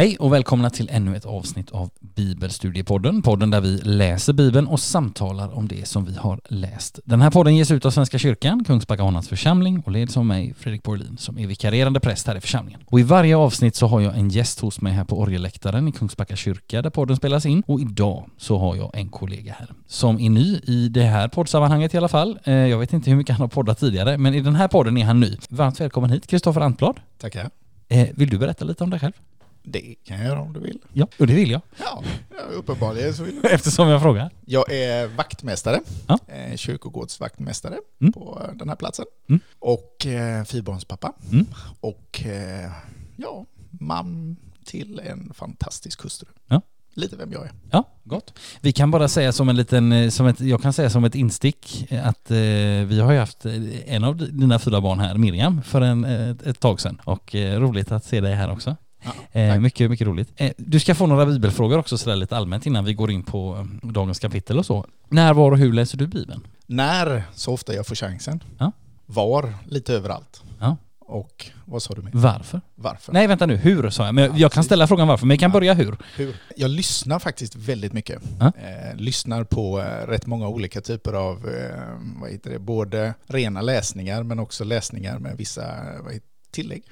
Hej och välkomna till ännu ett avsnitt av Bibelstudiepodden. Podden där vi läser Bibeln och samtalar om det som vi har läst. Den här podden ges ut av Svenska kyrkan, Kungsbacka Honans församling och leds av mig, Fredrik Borlin, som är vikarierande präst här i församlingen. Och i varje avsnitt så har jag en gäst hos mig här på orgelläktaren i Kungsbacka kyrka där podden spelas in. Och idag så har jag en kollega här som är ny i det här poddsammanhanget i alla fall. Eh, Jag vet inte hur mycket han har poddat tidigare, men i den här podden är han ny. Varmt välkommen hit, Kristoffer Antblad. Tackar. Eh, Vill du berätta lite om dig själv? Det kan jag göra om du vill. Ja, och det vill jag. Ja, uppenbarligen så vill du. Eftersom jag frågar. Jag är vaktmästare, Ja. eh, kyrkogårdsvaktmästare Mm. på den här platsen. Mm. Och eh, fyrbarnspappa. Mm. Och eh, ja, man till en fantastisk hustru. Ja. Lite vem jag är. Ja, gott. Vi kan bara säga som en liten, eh, som ett, jag kan säga som ett instick eh, att eh, vi har ju haft eh, en av dina fyra barn här, Miriam, för en, eh, ett, ett tag sedan. Och eh, roligt att se dig här också. Ja, Eh, mycket, mycket roligt. Eh, du ska få några bibelfrågor också sådär lite allmänt innan vi går in på eh, dagens kapitel och så. När, var och hur läser du Bibeln? När så ofta jag får chansen. Ja. Var lite överallt. Ja. Och vad sa du mer? Varför? Varför? Nej, vänta nu. Hur sa jag? Men jag, Ja, jag kan ställa frågan varför, men jag kan Ja. börja hur. Hur? Jag lyssnar faktiskt väldigt mycket. Ja. Eh, lyssnar på eh, rätt många olika typer av, eh, vad heter det, både rena läsningar men också läsningar med vissa vad heter, tillägg.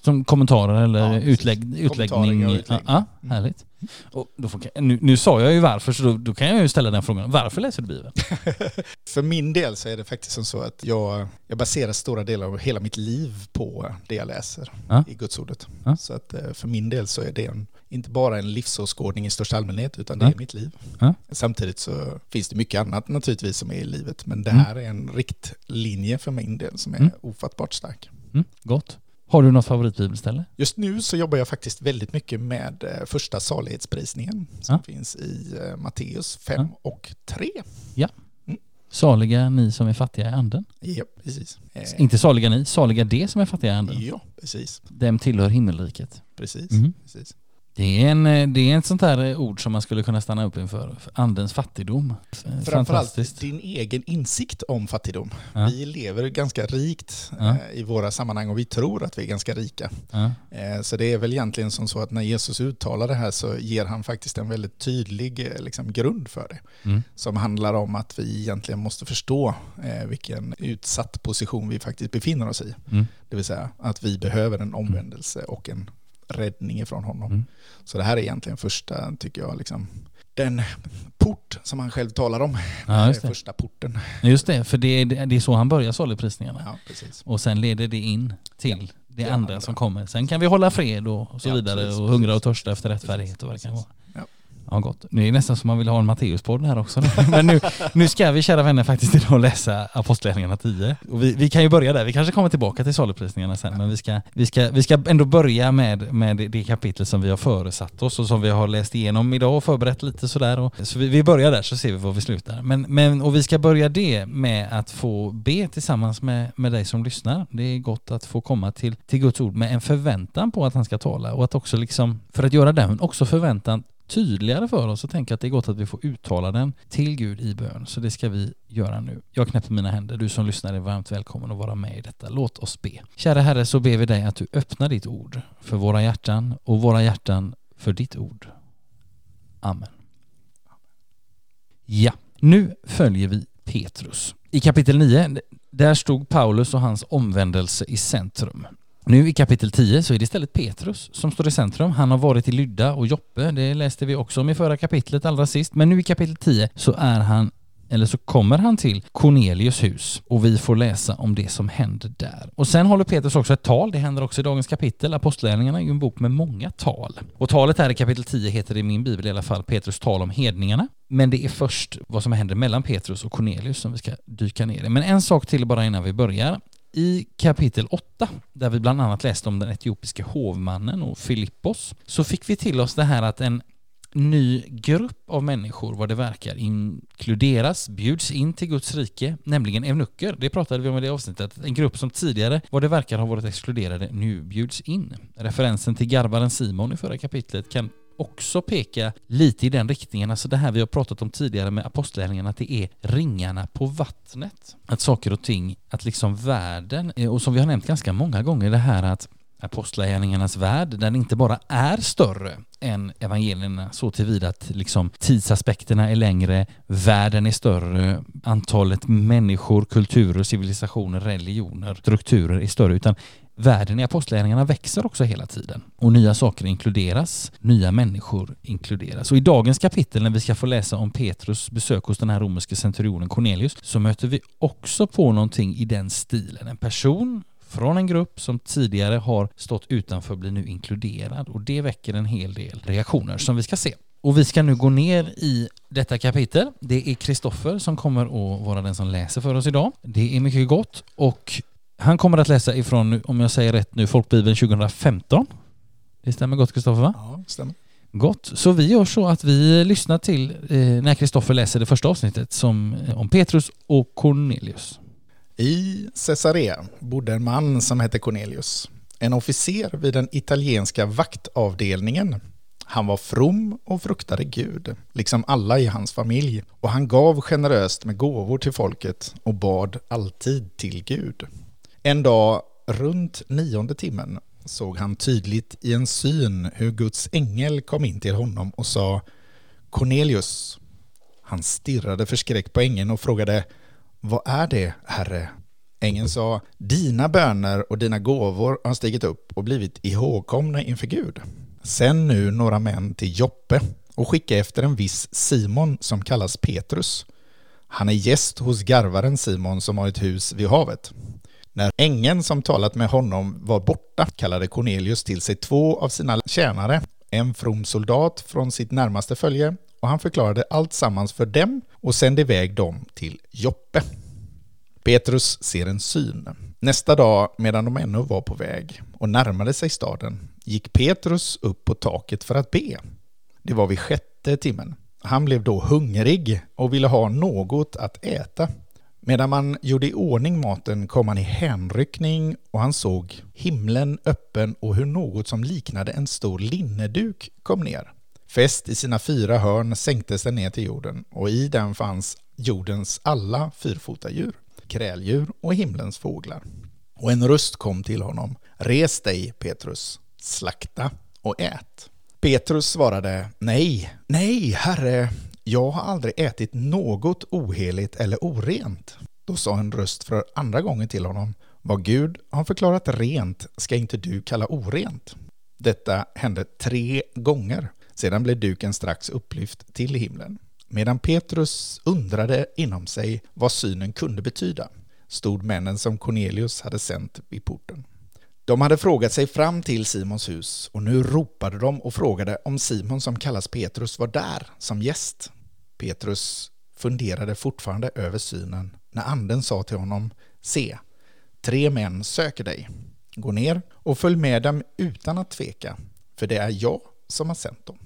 Som kommentarer eller Ja, utlägg, utläggning? och Ja, utläggning. ja, Mm. härligt. Och då får, nu, nu sa jag ju varför, så då, då kan jag ju ställa den frågan. Varför läser du Bibeln? För min del så är det faktiskt som så att jag, jag baserar stora delar av hela mitt liv på det jag läser Ja. i Gudsordet. Ja. Så att eh, för min del så är det en, inte bara en livsåskådning i största allmänhet utan det Ja. är mitt liv. Ja. Samtidigt så finns det mycket annat naturligtvis som är i livet men det Mm. här är en riktlinje för min del som är Mm. ofattbart stark. Mm, gott. Har du något favoritbibelställe? Just nu så jobbar jag faktiskt väldigt mycket med eh, första salighetsprisningen som Ja. finns i eh, Matteus 5 och 3. Saliga ni som är fattiga i anden. Ja, precis. Inte saliga ni, saliga de som är fattiga i anden. Ja, precis. Dem tillhör himmelriket. Precis. Mhm. precis. Det är, en, eh, det är ett sånt här eh, ord som man skulle kunna stanna upp inför. Andens fattigdom. F- Framförallt din egen insikt om fattigdom. Ja. Vi lever ganska rikt Ja. eh, i våra sammanhang och vi tror att vi är ganska rika. Ja. Eh, Så det är väl egentligen som så att när Jesus uttalar det här så ger han faktiskt en väldigt tydlig eh, liksom, grund för det. Mm. Som handlar om att vi egentligen måste förstå eh, vilken utsatt position vi faktiskt befinner oss i. Mm. Det vill säga att vi behöver en omvändelse och en räddning ifrån honom. Mm. Så det här är egentligen första, tycker jag, liksom, den port som han själv talar om. Ja, Eh. Första porten. Just det, för det är, det är så han börjar saligprisningarna. Ja, precis. Och sen leder det in till det, det andra andra. som kommer. Sen kan vi hålla fred och, så Ja, vidare precis, och hungra och törsta efter rättfärdighet och vad det kan vara. Ja. Ja, gott. Nu är det nästan som man vill ha en Matteuspodd här också. Men nu, nu ska vi kära vänner faktiskt idag läsa Apostlagärningarna 10. Och vi, vi kan ju börja där. Vi kanske kommer tillbaka till saluprisningarna sen. Men vi ska, vi ska, vi ska ändå börja med, med det kapitel som vi har föresatt oss och som vi har läst igenom idag och förberett lite sådär. Och, så vi, vi börjar där så ser vi var vi slutar. Men, men, och vi ska börja det med att få be tillsammans med, med dig som lyssnar. Det är gott att få komma till, till Guds ord med en förväntan på att han ska tala och att också liksom, för att göra den, också förväntan tydligare för oss och tänka att det är gott att vi får uttala den till Gud i bön. Så det ska vi göra nu. Jag knäpper mina händer. Du som lyssnar är varmt välkommen att vara med i detta. Låt oss be. Kära Herre, så ber vi dig att du öppnar ditt ord för våra hjärtan och våra hjärtan för ditt ord. Amen. Ja, nu följer vi Petrus. I kapitel 9, där stod Paulus och hans omvändelse i centrum. Nu i kapitel 10 så är det istället Petrus som står i centrum. Han har varit i Lydda och Joppe, det läste vi också om i förra kapitlet allra sist. Men nu i kapitel 10 så är han eller så kommer han till Cornelius hus och vi får läsa om det som händer där. Och sen håller Petrus också ett tal, det händer också i dagens kapitel. Apostlagärningarna är ju en bok med många tal. Och talet här i kapitel 10 heter det i min bibel i alla fall Petrus tal om hedningarna. Men det är först vad som händer mellan Petrus och Cornelius som vi ska dyka ner i. Men en sak till bara innan vi börjar. I kapitel 8, där vi bland annat läste om den etiopiske hovmannen och Filippos, så fick vi till oss det här att en ny grupp av människor vad det verkar inkluderas, bjuds in till Guds rike, nämligen eunucker. Det pratade vi om i det avsnittet. En grupp som tidigare vad det verkar har varit exkluderade nu bjuds in. Referensen till garbaren Simon i förra kapitlet kan också peka lite i den riktningen, alltså det här vi har pratat om tidigare med apostlagärningarna, att det är ringarna på vattnet. Att saker och ting, att liksom världen, eh, och som vi har nämnt ganska många gånger, det här att Apostlagärningarnas värld, den inte bara är större än evangelierna så tillvida att liksom tidsaspekterna är längre, världen är större, antalet människor, kulturer, civilisationer, religioner, strukturer är större, utan världen i apostlagärningarna växer också hela tiden och nya saker inkluderas, nya människor inkluderas. Och i dagens kapitel när vi ska få läsa om Petrus besök hos den här romerske centurionen Cornelius så möter vi också på någonting i den stilen. En person från en grupp som tidigare har stått utanför blir nu inkluderad och det väcker en hel del reaktioner som vi ska se. Och vi ska nu gå ner i detta kapitel. Det är Kristoffer som kommer att vara den som läser för oss idag. Det är mycket gott och han kommer att läsa ifrån, om jag säger rätt nu, Folkbibeln 2015. Det stämmer gott Kristoffer va? Ja, stämmer. Gott. Så vi gör så att vi lyssnar till eh, när Kristoffer läser det första avsnittet som, eh, om Petrus och Cornelius. I Caesarea bodde en man som hette Cornelius, en officer vid den italienska vaktavdelningen. Han var from och fruktade Gud, liksom alla i hans familj, och han gav generöst med gåvor till folket och bad alltid till Gud. En dag runt nionde timmen såg han tydligt i en syn hur Guds ängel kom in till honom och sa Cornelius. Han stirrade förskräckt på ängeln och frågade vad är det, Herre? Ängeln sa Dina böner och dina gåvor har stigit upp och blivit ihågkomna inför Gud. Sänd nu några män till Joppe och skicka efter en viss Simon som kallas Petrus. Han är gäst hos garvaren Simon som har ett hus vid havet. När ängeln som talat med honom var borta kallade Cornelius till sig två av sina tjänare, en from soldat från sitt närmaste följe, och han förklarade allt sammans för dem och sände iväg dem till Joppe. Petrus ser en syn. Nästa dag, medan de ännu var på väg och närmade sig staden, gick Petrus upp på taket för att be. Det var vid sjätte timmen. Han blev då hungrig och ville ha något att äta. Medan man gjorde i ordning maten kom han i hänryckning och han såg himlen öppen och hur något som liknade en stor linneduk kom ner. Fäst i sina fyra hörn sänktes den ner till jorden och i den fanns jordens alla fyrfotadjur, kräldjur och himlens fåglar. Och en röst kom till honom. Res dig, Petrus, slakta och ät. Petrus svarade, nej, nej, herre, jag har aldrig ätit något oheligt eller orent. Då sa en röst för andra gången till honom, vad Gud har förklarat rent ska inte du kalla orent. Detta hände tre gånger. Sedan blev duken strax upplyft till himlen. Medan Petrus undrade inom sig vad synen kunde betyda, stod männen som Cornelius hade sänt vid porten. De hade frågat sig fram till Simons hus och nu ropade de och frågade om Simon som kallas Petrus var där som gäst. Petrus funderade fortfarande över synen när anden sa till honom Se, tre män söker dig. Gå ner och följ med dem utan att tveka, för det är jag som har sänt dem.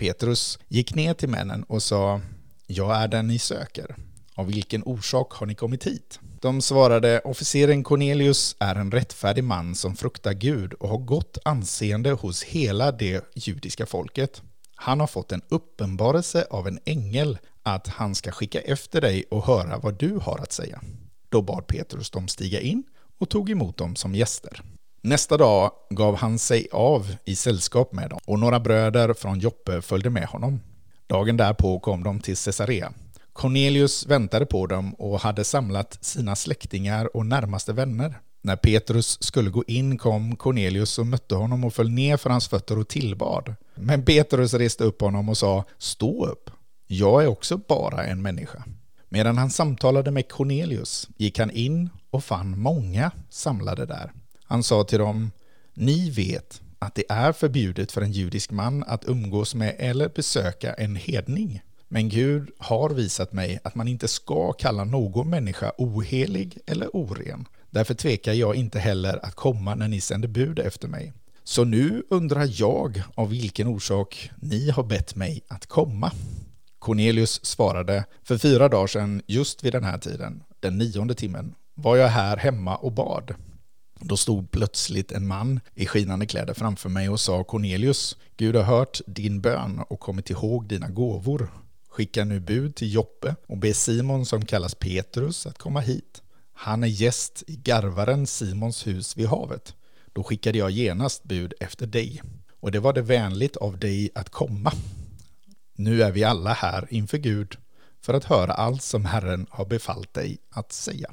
Petrus gick ner till männen och sa Jag är den ni söker. Av vilken orsak har ni kommit hit? De svarade Officeren Cornelius är en rättfärdig man som fruktar Gud och har gott anseende hos hela det judiska folket. Han har fått en uppenbarelse av en ängel att han ska skicka efter dig och höra vad du har att säga. Då bad Petrus dem stiga in och tog emot dem som gäster. Nästa dag gav han sig av i sällskap med dem och några bröder från Joppe följde med honom. Dagen därpå kom de till Caesarea. Cornelius väntade på dem och hade samlat sina släktingar och närmaste vänner. När Petrus skulle gå in kom Cornelius och mötte honom och föll ner för hans fötter och tillbad. Men Petrus reste upp honom och sa Stå upp, jag är också bara en människa. Medan han samtalade med Cornelius gick han in och fann många samlade där. Han sa till dem Ni vet att det är förbjudet för en judisk man att umgås med eller besöka en hedning. Men Gud har visat mig att man inte ska kalla någon människa ohelig eller oren. Därför tvekar jag inte heller att komma när ni sänder bud efter mig. Så nu undrar jag av vilken orsak ni har bett mig att komma. Cornelius svarade, för fyra dagar sedan, just vid den här tiden, den nionde timmen, var jag här hemma och bad. Då stod plötsligt en man i skinande kläder framför mig och sa Cornelius, Gud har hört din bön och kommit ihåg dina gåvor. Skicka nu bud till Joppe och be Simon som kallas Petrus att komma hit. Han är gäst i garvaren Simons hus vid havet. Då skickade jag genast bud efter dig, och det var det vänligt av dig att komma. Nu är vi alla här inför Gud för att höra allt som Herren har befallt dig att säga.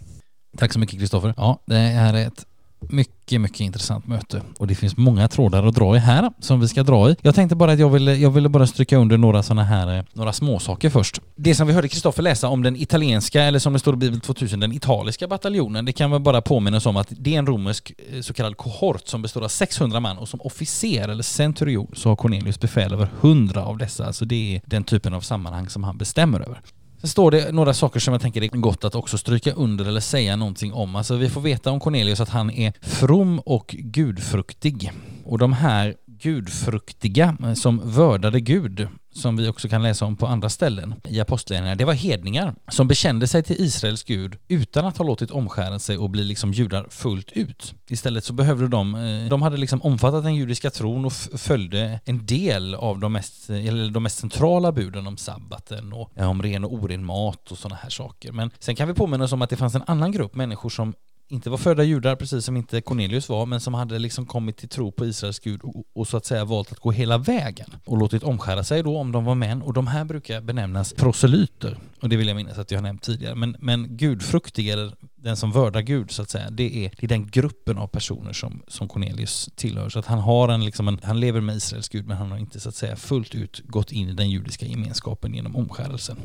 Tack så mycket Kristoffer. Ja, det här är ett mycket, mycket intressant möte och det finns många trådar att dra i här som vi ska dra i. Jag tänkte bara att jag ville, jag ville bara stryka under några sådana här, eh, några småsaker först. Det som vi hörde Kristoffer läsa om den italienska, eller som det står i Bibel 2000, den italiska bataljonen, det kan väl bara påminna oss om att det är en romersk eh, så kallad kohort som består av 600 man och som officer eller centurion så har Cornelius befäl över 100 av dessa, alltså det är den typen av sammanhang som han bestämmer över. Sen står det några saker som jag tänker är gott att också stryka under eller säga någonting om. Alltså vi får veta om Cornelius att han är from och gudfruktig. Och de här gudfruktiga eh, som vördade Gud, som vi också kan läsa om på andra ställen i Apostlagärningarna, det var hedningar som bekände sig till Israels Gud utan att ha låtit omskära sig och bli liksom judar fullt ut. Istället så behövde de, eh, de hade liksom omfattat den judiska tron och följde en del av de mest, eh, eller de mest centrala buden om sabbaten och om ren och oren mat och sådana här saker. Men sen kan vi påminna oss om att det fanns en annan grupp människor som inte var födda judar, precis som inte Cornelius var, men som hade liksom kommit till tro på Israels Gud och, och, så att säga valt att gå hela vägen och låtit omskära sig då om de var män. Och de här brukar benämnas proselyter. Och det vill jag minnas att jag har nämnt tidigare. Men, men gudfruktig, eller den som vördar Gud så att säga, det är, det är den gruppen av personer som, som Cornelius tillhör. Så att han har en, liksom en, han lever med Israels Gud, men han har inte så att säga fullt ut gått in i den judiska gemenskapen genom omskärelsen.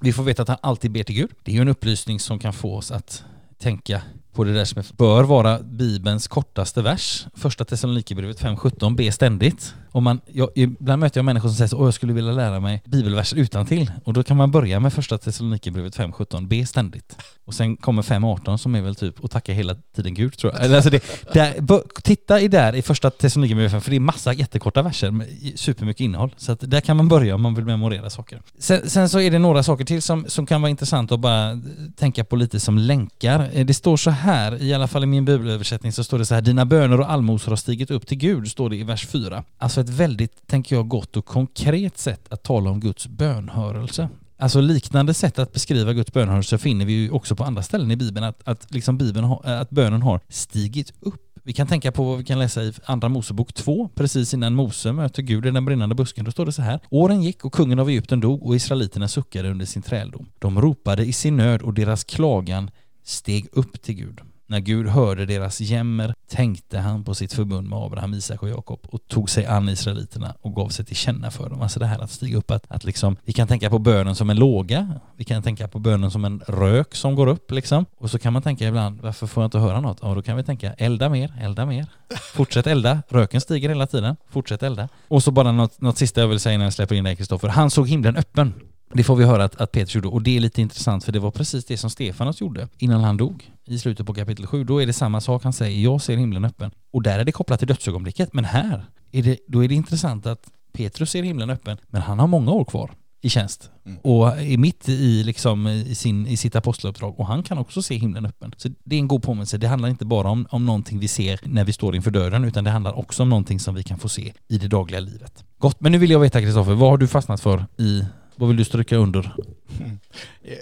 Vi får veta att han alltid ber till Gud. Det är ju en upplysning som kan få oss att tänka på det där som bör vara Bibelns kortaste vers. Första Thessalonikerbrevet 5.17, be ständigt. Och man, jag, ibland möter jag människor som säger så, jag skulle vilja lära mig bibelverser utan till. Och då kan man börja med första Thessalonikerbrevet 5.17, be ständigt. Och sen kommer 5.18 som är väl typ, och tacka hela tiden Gud tror jag. Alltså det, där, titta i där i första Thessalonikerbrevet 5, för det är massa jättekorta verser med supermycket innehåll. Så att där kan man börja om man vill memorera saker. Sen, sen så är det några saker till som, som kan vara intressant att bara tänka på lite som länkar. Eh, det står så här, här, i alla fall i min bibelöversättning så står det så här, dina böner och allmosor har stigit upp till Gud, står det i vers 4. Alltså ett väldigt, tänker jag, gott och konkret sätt att tala om Guds bönhörelse. Alltså liknande sätt att beskriva Guds bönhörelse finner vi ju också på andra ställen i Bibeln, att, att, liksom Bibeln ha, eh, att bönen har stigit upp. Vi kan tänka på vad vi kan läsa i Andra Mosebok 2, precis innan Mose möter Gud i den brinnande busken. Då står det så här. Åren gick och kungen av Egypten dog och israeliterna suckade under sin träldom. De ropade i sin nöd och deras klagan steg upp till Gud. När Gud hörde deras jämmer tänkte han på sitt förbund med Abraham, Isak och Jakob och tog sig an israeliterna och gav sig till känna för dem. Alltså det här att stiga upp, att, att liksom, vi kan tänka på bönen som en låga, vi kan tänka på bönen som en rök som går upp liksom. Och så kan man tänka ibland, varför får jag inte höra något? Ja, då kan vi tänka, elda mer, elda mer. Fortsätt elda, röken stiger hela tiden, fortsätt elda. Och så bara något, något sista jag vill säga innan jag släpper in dig Kristoffer. Han såg himlen öppen. Det får vi höra att, att Petrus gjorde och det är lite intressant för det var precis det som Stefanos gjorde innan han dog i slutet på kapitel 7. Då är det samma sak han säger, jag ser himlen öppen. Och där är det kopplat till dödsögonblicket, men här är det, då är det intressant att Petrus ser himlen öppen, men han har många år kvar i tjänst mm. och är mitt i, liksom, i, sin, i sitt aposteluppdrag och han kan också se himlen öppen. Så det är en god påminnelse. Det handlar inte bara om, om någonting vi ser när vi står inför dörren utan det handlar också om någonting som vi kan få se i det dagliga livet. Gott, men nu vill jag veta Kristoffer, vad har du fastnat för i vad vill du stryka under? Mm.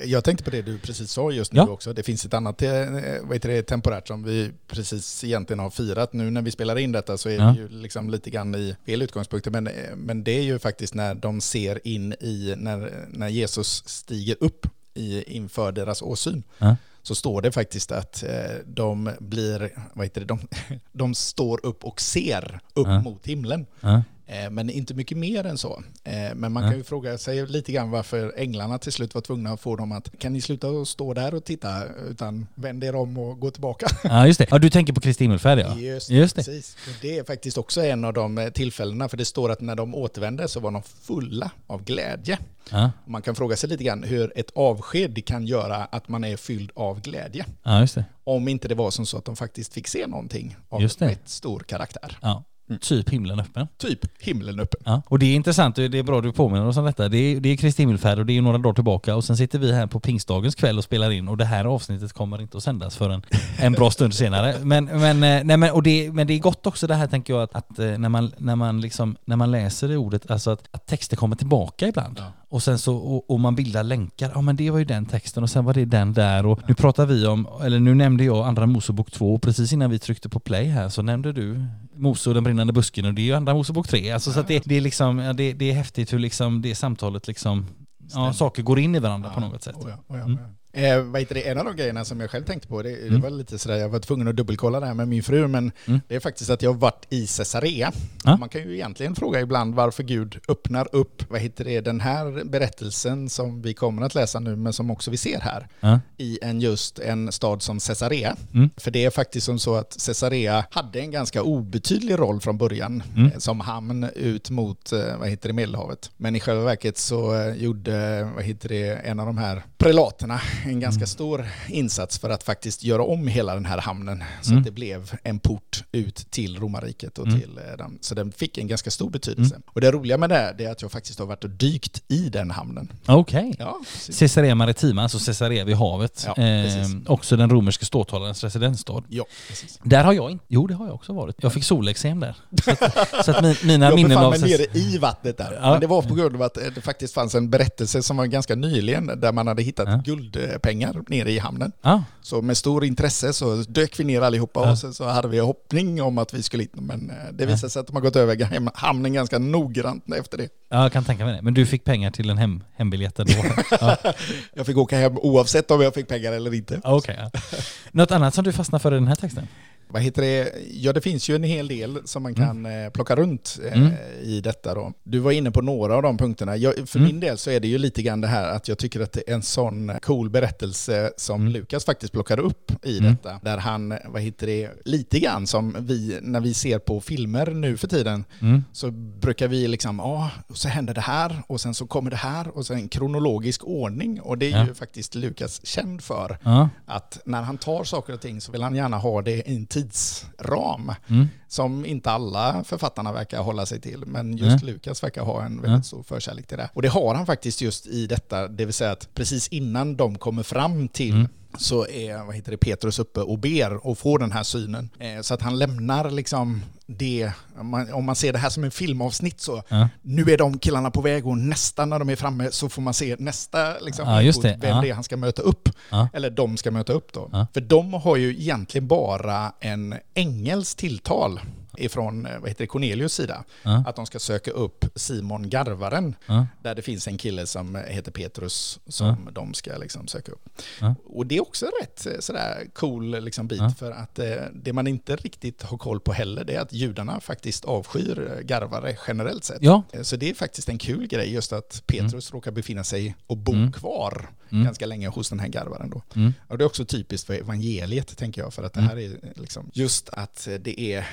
Jag tänkte på det du precis sa just nu ja. också. Det finns ett annat eh, vad heter det, temporärt som vi precis egentligen har firat. Nu när vi spelar in detta så är ja. det ju liksom lite grann i fel utgångspunkter. Men, eh, men det är ju faktiskt när de ser in i, när, när Jesus stiger upp i, inför deras åsyn. Ja så står det faktiskt att eh, de blir, vad heter det, de, de står upp och ser upp ja. mot himlen. Ja. Eh, men inte mycket mer än så. Eh, men man kan ju fråga sig lite grann varför änglarna till slut var tvungna att få dem att kan ni sluta att stå där och titta utan vänd er om och gå tillbaka. Ja just det, ja, du tänker på Kristi himmelfärd ja. Just, just det. Precis. det är faktiskt också en av de eh, tillfällena för det står att när de återvände så var de fulla av glädje. Ja. Man kan fråga sig lite grann hur ett avsked kan göra att man är fylld av glädje. Ja, just det. Om inte det var som så att de faktiskt fick se någonting av rätt stor karaktär. Ja. Typ himlen öppen. Typ himlen öppen. Ja. Och det är intressant, det är bra du påminner oss om detta. Det är, det är Kristi himmelfärd och det är några dagar tillbaka och sen sitter vi här på pingstdagens kväll och spelar in och det här avsnittet kommer inte att sändas förrän en bra stund senare. Men, men, eh, nej, men, och det, men det är gott också det här tänker jag att, att eh, när, man, när, man liksom, när man läser det ordet, alltså att, att texter kommer tillbaka ibland. Ja. Och sen så, och, och man bildar länkar, ja men det var ju den texten och sen var det den där och nu pratar vi om, eller nu nämnde jag Andra Mosebok 2 och precis innan vi tryckte på play här så nämnde du Mose och den brinnande busken och det är ju Andra Mosebok 3. Alltså så att det, det är liksom, ja, det, det är häftigt hur liksom det samtalet liksom, ja saker går in i varandra på något sätt. Oh ja, oh ja, Mm. Eh, vad heter det, en av de grejerna som jag själv tänkte på, det, det Mm. var lite sådär, jag var tvungen att dubbelkolla det här med min fru, men Mm. det är faktiskt att jag har varit i Caesarea. Ja. Man kan ju egentligen fråga ibland varför Gud öppnar upp, vad heter det, den här berättelsen som vi kommer att läsa nu, men som också vi ser här, Ja. i en just en stad som Caesarea. Mm. För det är faktiskt som så att Caesarea hade en ganska obetydlig roll från början Mm. eh, som hamn ut mot eh, vad heter det, Medelhavet. Men i själva verket så eh, gjorde vad heter det, en av de här prelaterna en ganska Mm. stor insats för att faktiskt göra om hela den här hamnen så Mm. att det blev en port ut till romarriket och Mm. till eh, den. Så den fick en ganska stor betydelse. Och det roliga med det, är att jag faktiskt har varit och dykt i den hamnen. Okej. Ja, precis. Caesarea Maritima, alltså Caesarea vid havet. Ja, eh, också den romerska ståthållarens residensstad. Ja, precis. Där har jag inte, jo det har jag också varit. Jag fick solexem där. Så att, så att min, mina Jag minnen befann av... mig Caesarea- nere i vattnet där. Ja. Men det var på grund av att det faktiskt fanns en berättelse som var ganska nyligen där man hade hittat Ja. Guldpengar nere i hamnen. Ja, Så med stor intresse så dök vi ner allihopa Ja. och sen så hade vi hoppning om att vi skulle hit. Men eh, det visade sig att de har gått över hamnen ganska noggrant efter det. ja, jag kan tänka mig det. Men du fick pengar till en hem, hembiljett ändå? ja. Jag fick åka hem oavsett om jag fick pengar eller inte. Okej. ja. Något annat som du fastnar för i den här texten? Vad heter det? Ja, det finns ju en hel del som man kan eh, plocka runt eh, Mm. i detta då. Du var inne på några av de punkterna. Jag, för Mm. min del så är det ju lite grann det här att jag tycker att det är en sån cool berättelse som Mm. Lukas faktiskt plockar upp i Mm. detta. Där han, vad heter det, lite grann som vi, när vi ser på filmer nu för tiden, Mm. så brukar vi liksom, ja, och så händer det här och sen så kommer det här och så en kronologisk ordning. Och det är Ja. ju faktiskt Lukas känd för. Ja. Att när han tar saker och ting så vill han gärna ha det i en tidsram Mm. som inte alla författarna verkar hålla sig till. Men just Lukas verkar ha en väldigt Ja. stor förkärlek till det. Och det har han faktiskt just i detta, det vill säga att precis innan de kommer fram till Mm. Så är vad heter det, Petrus uppe och ber och får den här synen. Eh, så att han lämnar liksom det, om man, om man ser det här som en filmavsnitt så, Ja. nu är de killarna på väg och nästan när de är framme så får man se nästa liksom, Ja, just det. vem Ja. det är han ska möta upp. Eller de ska möta upp då. För de har ju egentligen bara en ängels tilltal ifrån eh, vad heter det, Cornelius sida. Ja. Att de ska söka upp Simon Garvaren. Ja. Där det finns en kille som heter Petrus som de ska liksom söka upp. Ja. Och det är också rätt eh, sådär cool liksom bit Ja. för att eh, det man inte riktigt har koll på heller det är att judarna faktiskt avskyr garvare generellt sett. Ja. Så det är faktiskt en kul grej just att Petrus råkar befinna sig och bo Mm. kvar Mm. ganska länge hos den här garvaren då. Mm. Och det är också typiskt för evangeliet tänker jag, för att det Mm. här är liksom just att det är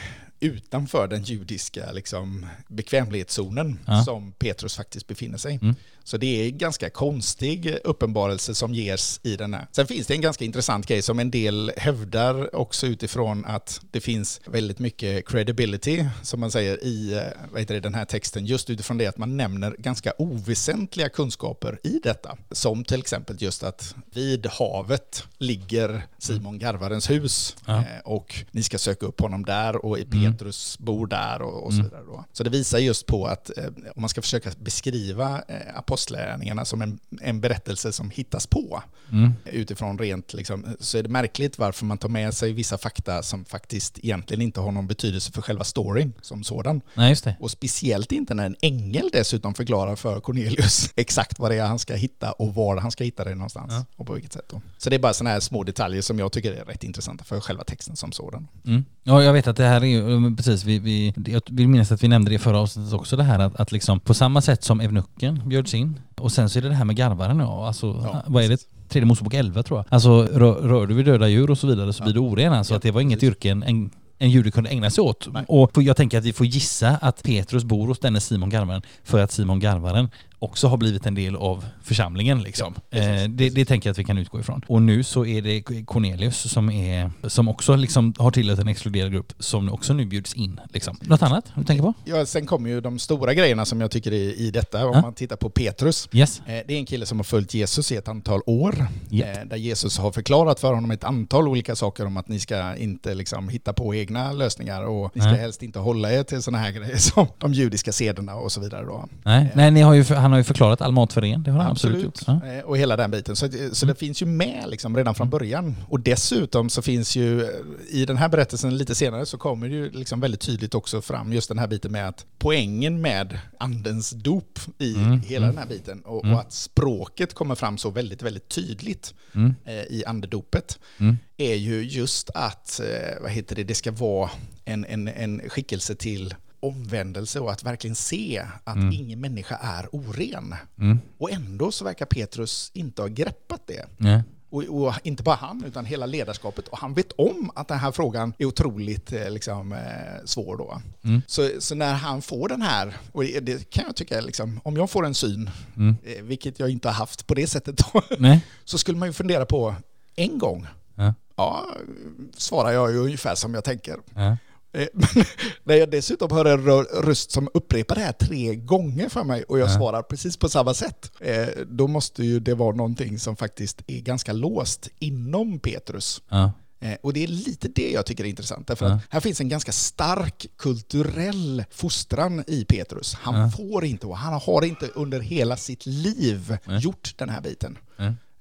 utanför den judiska liksom, bekvämlighetszonen Ja. som Petrus faktiskt befinner sig. Mm. Så det är en ganska konstig uppenbarelse som ges i den här. Sen finns det en ganska intressant grej som en del hävdar också utifrån att det finns väldigt mycket credibility, som man säger, i eh, vad heter det, den här texten, just utifrån det att man nämner ganska oväsentliga kunskaper i detta. Som till exempel just att vid havet ligger Simon Garvarens hus Ja. eh, och ni ska söka upp honom där och i Mm. Petrus bor där och, och så Mm. vidare. Då. Så det visar just på att eh, om man ska försöka beskriva eh, apostlärningarna som en, en berättelse som hittas på Mm. utifrån rent, liksom, så är det märkligt varför man tar med sig vissa fakta som faktiskt egentligen inte har någon betydelse för själva storyn som sådan. Nej. Och speciellt inte när en ängel dessutom förklarar för Cornelius exakt vad det är han ska hitta och var han ska hitta det någonstans Ja. och på vilket sätt. Då. Så det är bara sådana här små detaljer som jag tycker är rätt intressanta för själva texten som sådan. Mm. Ja, jag vet att det här är ju, precis, vi, vi, jag vill minnas att vi nämnde det i förra avsnittet också, det här att, att liksom på samma sätt som evnucken bjöds in, och sen så är det det här med garvaren, ja, alltså, Ja, vad är det? Tredje Mosebok 11 tror jag. Alltså rör, rör du vid döda djur och så vidare så Ja. blir du oren. Alltså Ja, att det var inget precis. yrke en, en, en jude kunde ägna sig åt. Nej. Och jag tänker att vi får gissa att Petrus bor hos denne Simon Garvaren för att Simon Garvaren också har blivit en del av församlingen. Liksom. Ja, precis, eh, det, det tänker jag att vi kan utgå ifrån. Och nu så är det Cornelius som, är, som också liksom har tillhört en exkluderad grupp som också nu bjuds in. Liksom. Något annat du tänker på? Ja, sen kommer ju de stora grejerna som jag tycker är i detta. Om Ja. man tittar på Petrus. Yes. Eh, Det är en kille som har följt Jesus i ett antal år. Japp. eh, Där Jesus har förklarat för honom ett antal olika saker om att ni ska inte liksom hitta på egna lösningar och ni ska Nej. helst inte hålla er till sådana här grejer som de judiska sederna och så vidare. Då. Nej, Eh, Nej ni har ju, han har ju förklarat all mat för er. Det har han absolut, gjort. Ja. Eh, Och hela den biten. Så, så det finns ju med liksom redan från början. Och dessutom så finns ju eh, i den här berättelsen lite senare så kommer det ju liksom väldigt tydligt också fram just den här biten med att poängen med andens dop i Mm, hela mm. den här biten och, Mm. och att språket kommer fram så väldigt, väldigt tydligt Mm. eh, i andedopet Mm. är ju just att, eh, vad heter det, det ska vara en, en, en skickelse till omvändelse och att verkligen se att Mm. ingen människa är oren. Mm. Och ändå så verkar Petrus inte ha greppat det. Nej. Och, och inte bara han, utan hela ledarskapet. Och han vet om att den här frågan är otroligt eh, liksom, eh, svår då. Mm. Så, så när han får den här, och det, kan jag tycka, liksom, om jag får en syn, Mm. eh, vilket jag inte har haft på det sättet då, så skulle man ju fundera på en gång. Ja. Ja, svarar jag ju ungefär som jag tänker. Ja. Eh, Men när jag dessutom hör en rö- röst som upprepar det här tre gånger för mig och jag Ja. svarar precis på samma sätt, eh, då måste ju det vara någonting som faktiskt är ganska låst inom Petrus. Ja. Eh, Och det är lite det jag tycker är intressant, därför Ja. att här finns en ganska stark kulturell fostran i Petrus. Han får inte och han har inte under hela sitt liv gjort den här biten.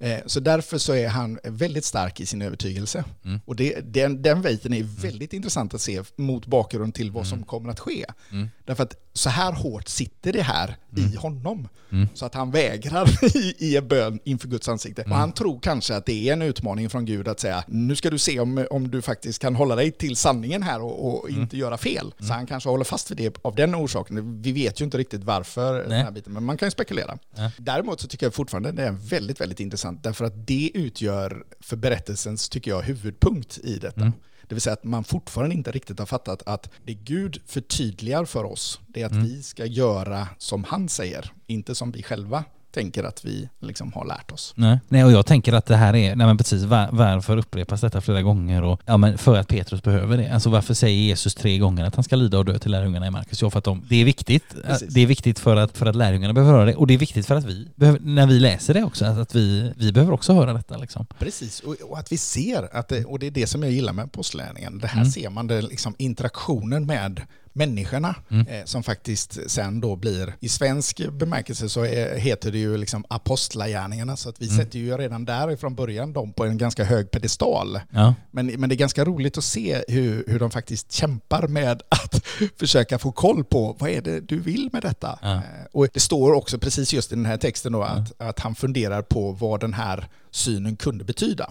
Eh, Så därför så är han väldigt stark i sin övertygelse. Mm. Och det, den, den biten är väldigt intressant att se mot bakgrund till vad som kommer att ske. Mm. Därför att så här hårt sitter det här i honom. Mm. Så att han vägrar i, i en bön inför Guds ansikte. Mm. Och han tror kanske att det är en utmaning från Gud att säga nu ska du se om, om du faktiskt kan hålla dig till sanningen här och, och Mm. inte göra fel. Så han kanske håller fast vid det av den orsaken. Vi vet ju inte riktigt varför den Nej. här biten, men man kan ju spekulera. Ja. Däremot så tycker jag fortfarande det är väldigt, väldigt intressant därför att det utgör för berättelsens, tycker jag, huvudpunkt i detta. Det vill säga att man fortfarande inte riktigt har fattat att det Gud förtydligar för oss, det är att Mm. vi ska göra som han säger, inte som vi själva tänker att vi liksom har lärt oss. Nej. nej, och jag tänker att det här är, nej men precis, var, varför upprepas detta flera gånger? Och, ja men för att Petrus behöver det. Alltså varför säger Jesus tre gånger att han ska lida och dö till lärjungarna i Markus? Jo, för att de, det är viktigt. Precis. Det är viktigt för att, för att lärjungarna behöver höra det och det är viktigt för att vi, behöver, när vi läser det också, att, vi, vi behöver också höra detta liksom. Precis, och, och att vi ser, att det, och det är det som jag gillar med apostlärningen, det här Mm. ser man, det liksom interaktionen med människorna Mm. eh, som faktiskt sen då blir, i svensk bemärkelse så är, heter det ju liksom apostlagärningarna, så att vi Mm. sätter ju redan där från början dem på en ganska hög pedestal. Ja. Men, men det är ganska roligt att se hur, hur de faktiskt kämpar med att försöka få koll på vad är det du vill med detta. Ja. Eh, Och det står också precis just i den här texten då att, att han funderar på vad den här synen kunde betyda.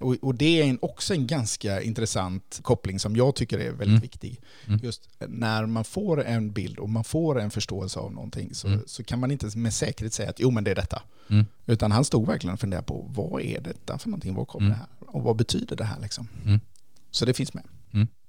Och, och det är en, också en ganska intressant koppling som jag tycker är väldigt Mm. viktig. Mm. Just när man får en bild och man får en förståelse av någonting så, Mm. så kan man inte med säkerhet säga att jo men det är detta. Mm. Utan han stod verkligen och funderade på vad är detta för någonting, vad kommer Mm. det här och vad betyder det här liksom. Mm. Så det finns med.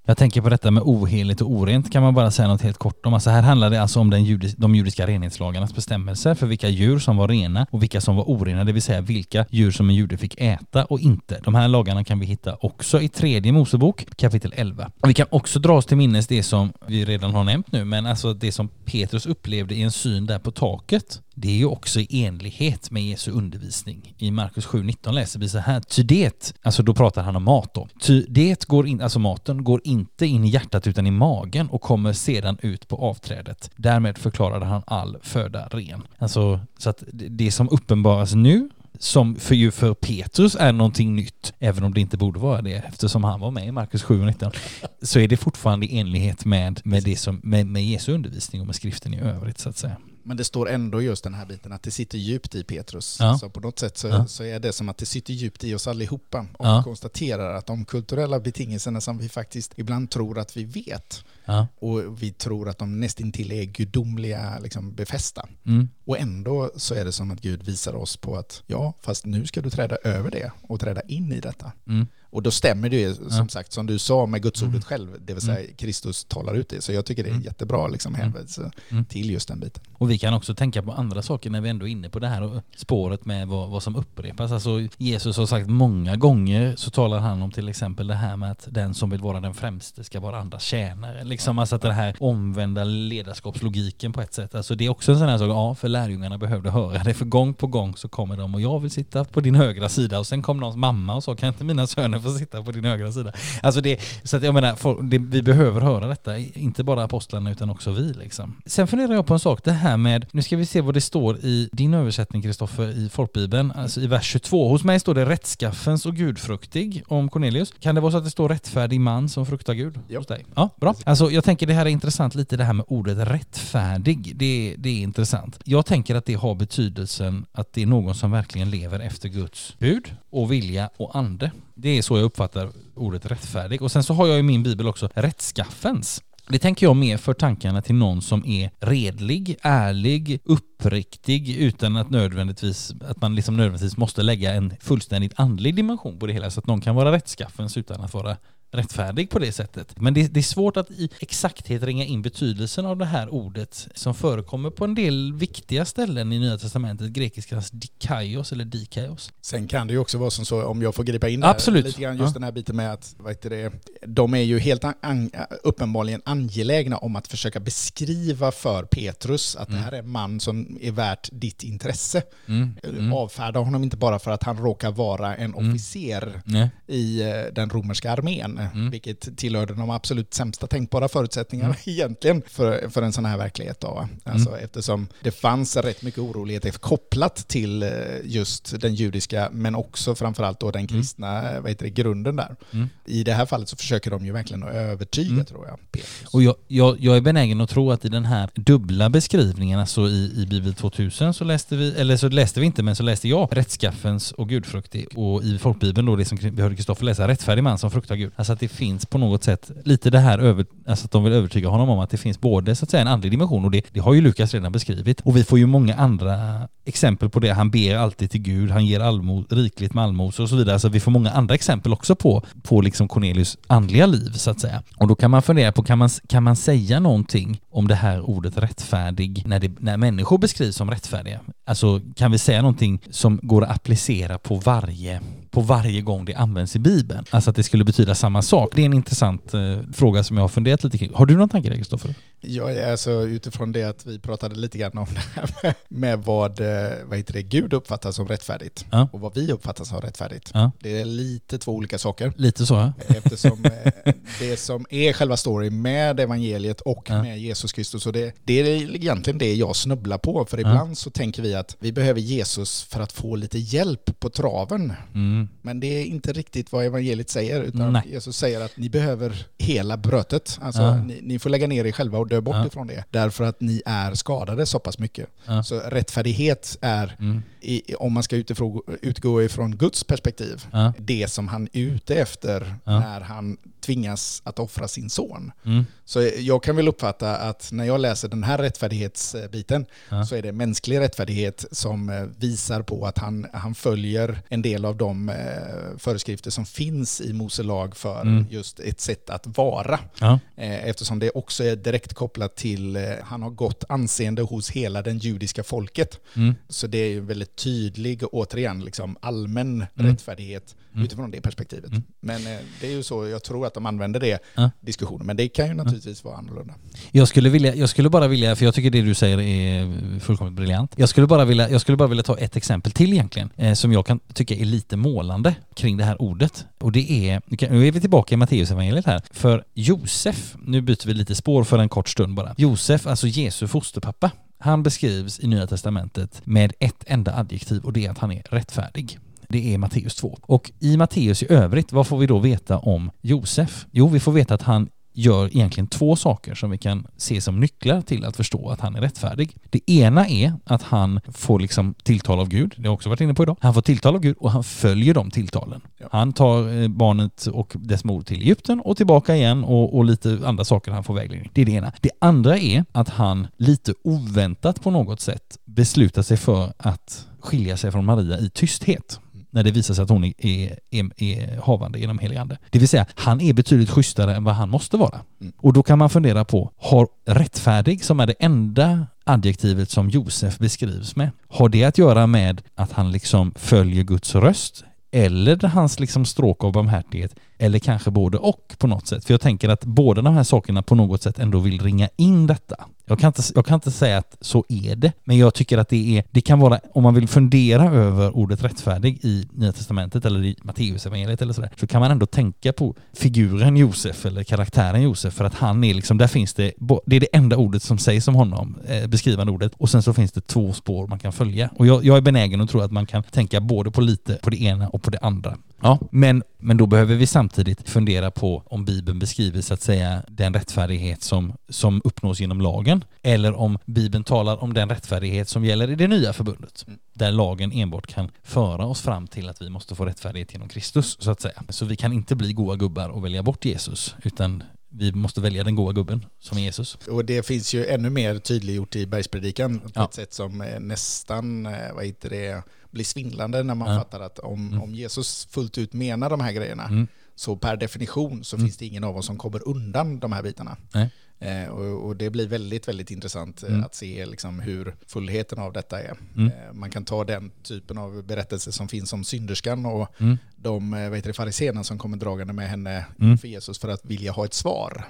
Jag tänker på detta med oheligt och orent kan man bara säga något helt kort om. Alltså här handlar det alltså om den judis, de judiska renhetslagarnas bestämmelser för vilka djur som var rena och vilka som var orena, det vill säga vilka djur som en jude fick äta och inte. De här lagarna kan vi hitta också i tredje Mosebok kapitel 11. Och vi kan också dra oss till minnes det som vi redan har nämnt nu, men alltså det som Petrus upplevde i en syn där på taket. Det är ju också i enlighet med Jesu undervisning. I Markus 7.19 läser vi så här. Ty det, alltså då pratar han om mat då. Ty det går in, alltså maten går inte in i hjärtat utan i magen och kommer sedan ut på avträdet. Därmed förklarade han all föda ren. Alltså så att det- som uppenbaras nu som för ju för Petrus är någonting nytt, även om det inte borde vara det eftersom han var med i Markus 7 och 19, så är det fortfarande i enlighet med, med, det som, med, med Jesu undervisning och med skriften i övrigt så att säga. Men det står ändå just den här biten att det sitter djupt i Petrus. Ja. Så på något sätt så, Ja. så är det som att det sitter djupt i oss allihopa. Och Ja. konstaterar att de kulturella betingelserna som vi faktiskt ibland tror att vi vet och vi tror att de nästintill är gudomliga liksom befästa. Mm. Och ändå så är det som att Gud visar oss på att ja, fast nu ska du träda över det och träda in i detta. Mm. Och då stämmer det ju som Ja. sagt som du sa med gudsordet Mm. själv, det vill säga Kristus talar ut det. Så jag tycker det är Mm. jättebra liksom Mm. hänvisning Mm. till just den biten. Och vi kan också tänka på andra saker när vi ändå är inne på det här spåret med vad, vad som upprepas. Alltså Jesus har sagt många gånger så talar han om till exempel det här med att den som vill vara den främste ska vara andras tjänare. Liksom alltså att den här omvända ledarskapslogiken på ett sätt. Alltså det är också en sån här sak, ja för lärjungarna behövde höra det. För gång på gång så kommer de och jag vill sitta på din högra sida och sen kom någons mamma och sa kan inte mina söner få sitta på din högra sida? Alltså det, så att jag menar, folk- det, vi behöver höra detta, inte bara apostlarna utan också vi liksom. Sen funderar jag på en sak, det här med, nu ska vi se vad det står i din översättning Kristoffer i folkbibeln, alltså i vers 22. Hos mig står det rättskaffens och gudfruktig om Cornelius. Kan det vara så att det står rättfärdig man som fruktar Gud Ja. hos dig? Ja, bra. Alltså jag tänker det här är intressant lite det här med ordet rättfärdig. Det, det är intressant. Jag tänker att det har betydelsen att det är någon som verkligen lever efter Guds bud och vilja och ande. Det är så jag uppfattar ordet rättfärdig. Och sen så har jag i min bibel också rättskaffens. Det tänker jag mer för tankarna till någon som är redlig, ärlig, uppriktig utan att nödvändigtvis att man liksom nödvändigtvis måste lägga en fullständigt andlig dimension på det hela så att någon kan vara rättskaffens utan att vara rättfärdig på det sättet. Men det, det är svårt att i exakthet ringa in betydelsen av det här ordet som förekommer på en del viktiga ställen i Nya Testamentet, grekiskans dikaios eller dikaios. Sen kan det ju också vara som så, om jag får gripa in där, lite grann just Ja. den här biten med att, vad heter det, de är ju helt an, uppenbarligen angelägna om att försöka beskriva för Petrus att det här är en man som är värt ditt intresse. Mm. Mm. Avfärda honom inte bara för att han råkar vara en Mm. officer i eh, den romerska armén, Mm. vilket tillhörde de absolut sämsta tänkbara förutsättningarna egentligen för, för en sån här verklighet. Då. va. Alltså, Mm. Eftersom det fanns rätt mycket oroligheter kopplat till eh, just den judiska, men också framförallt då den kristna eh, vad heter det, grunden där. Mm. I det här fallet så försöker de ju verkligen att övertyga, Mm. tror jag, Petrus. Och jag, jag, jag är benägen att tro att i den här dubbla beskrivningen, alltså i, i Bibel 2000 så läste vi, eller så läste vi inte, men så läste jag rättskaffens och gudfruktig och i folkbibeln då det som vi hörde Kristoffer läsa, rättfärdig man som fruktar Gud. Alltså att det finns på något sätt lite det här över, alltså att de vill övertyga honom om att det finns både så att säga en andlig dimension och det, det har ju Lukas redan beskrivit. Och vi får ju många andra exempel på det. Han ber alltid till Gud, han ger allmo, rikligt med allmosor och så vidare. Så vi får många andra exempel också på, på liksom Cornelius andliga liv så att säga. Och då kan man fundera på, kan man, kan man säga någonting om det här ordet rättfärdig när, det, när människor beskrivs som rättfärdiga? Alltså kan vi säga någonting som går att applicera på varje på varje gång det används i Bibeln. Alltså att det skulle betyda samma sak. Det är en intressant eh, fråga som jag har funderat lite kring. Har du någon tanke där Kristoffer? Ja, alltså utifrån det att vi pratade lite grann om det här med, med vad, eh, vad heter det, Gud uppfattar som rättfärdigt Ja. och vad vi uppfattar som rättfärdigt. Ja. Det är lite två olika saker. Lite så ja. Eftersom eh, det som är själva storyn med evangeliet och Ja. med Jesus Kristus, och det, det är egentligen det jag snubblar på. För ibland så tänker vi att vi behöver Jesus för att få lite hjälp på traven. Mm. Men det är inte riktigt vad evangeliet säger, utan Nej. Jesus säger att ni behöver hela brötet. Alltså, ni, ni får lägga ner er själva dö bort Ja. ifrån det. Därför att ni är skadade så pass mycket. Ja. Så rättfärdighet är, Mm. i, om man ska utifrån, utgå ifrån Guds perspektiv, Ja. det som han är ute efter när han tvingas att offra sin son. Mm. Så jag kan väl uppfatta att när jag läser den här rättfärdighetsbiten så är det mänsklig rättfärdighet som eh, visar på att han, han följer en del av de eh, föreskrifter som finns i Mose lag för Mm. just ett sätt att vara. Eh, Eftersom det också är direkt kopplat till, eh, han har gott anseende hos hela den judiska folket. Mm. Så det är ju väldigt tydlig, återigen, liksom allmän Mm. rättfärdighet Mm. utifrån det perspektivet. Mm. Men eh, det är ju så, jag tror att de använder det Ja. diskussionen. Men det kan ju naturligtvis vara annorlunda. Jag skulle, vilja, jag skulle bara vilja, för jag tycker det du säger är fullkomligt briljant. Jag skulle bara vilja, jag skulle bara vilja ta ett exempel till egentligen, eh, som jag kan tycka är lite målande kring det här ordet. Och det är, nu är vi tillbaka i Matteusevangeliet här, för Josef, nu byter vi lite spår för en kort stund bara. Josef, alltså Jesu fosterpappa, han beskrivs i Nya Testamentet med ett enda adjektiv och det är att han är rättfärdig. Det är Matteus 2. Och i Matteus i övrigt, vad får vi då veta om Josef? Jo, vi får veta att han gör egentligen två saker som vi kan se som nycklar till att förstå att han är rättfärdig. Det ena är att han får liksom tilltal av Gud, det har jag också varit inne på idag. Han får tilltal av Gud och han följer de tilltalen. Ja. Han tar eh, barnet och dess mor till Egypten och tillbaka igen och, och lite andra saker han får vägledning. Det är det ena. Det andra är att han lite oväntat på något sätt beslutar sig för att skilja sig från Maria i tysthet. När det visar sig att hon är, är, är, är havande genom helig ande. Det vill säga, han är betydligt schysstare än vad han måste vara. Mm. Och då kan man fundera på, har rättfärdig, som är det enda adjektivet som Josef beskrivs med, har det att göra med att han liksom följer Guds röst? Eller hans liksom stråk av barmhärtighet? Eller kanske både och på något sätt? För jag tänker att båda de här sakerna på något sätt ändå vill ringa in detta. Jag kan, inte, jag kan inte säga att så är det, men jag tycker att det är, det kan vara, om man vill fundera över ordet rättfärdig i Nya Testamentet eller i Matteusevangeliet eller sådär, så kan man ändå tänka på figuren Josef eller karaktären Josef för att han är liksom, där finns det, det är det enda ordet som sägs om honom, eh, beskrivande ordet, och sen så finns det två spår man kan följa. Och jag, jag är benägen att tro att man kan tänka både på lite på det ena och på det andra. Ja, men, men då behöver vi samtidigt fundera på om Bibeln beskriver så att säga den rättfärdighet som, som uppnås genom lagen eller om Bibeln talar om den rättfärdighet som gäller i det nya förbundet Mm. där lagen enbart kan föra oss fram till att vi måste få rättfärdighet genom Kristus så att säga. Så vi kan inte bli goa gubbar och välja bort Jesus utan vi måste välja den goa gubben som är Jesus. Och det finns ju ännu mer tydliggjort i bergspredikan på Ja. ett sätt som nästan, eh, vad heter det, blir svindlande när man Ja. fattar att om, Mm. om Jesus fullt ut menar de här grejerna Mm. så per definition så Mm. finns det ingen av oss som kommer undan de här bitarna. Eh, och, och det blir väldigt, väldigt intressant eh, Mm. att se liksom, hur fullheten av detta är. Mm. Eh, man kan ta den typen av berättelser som finns om synderskan och Mm. de eh, fariséerna som kommer dragande med henne Mm. för Jesus för att vilja ha ett svar.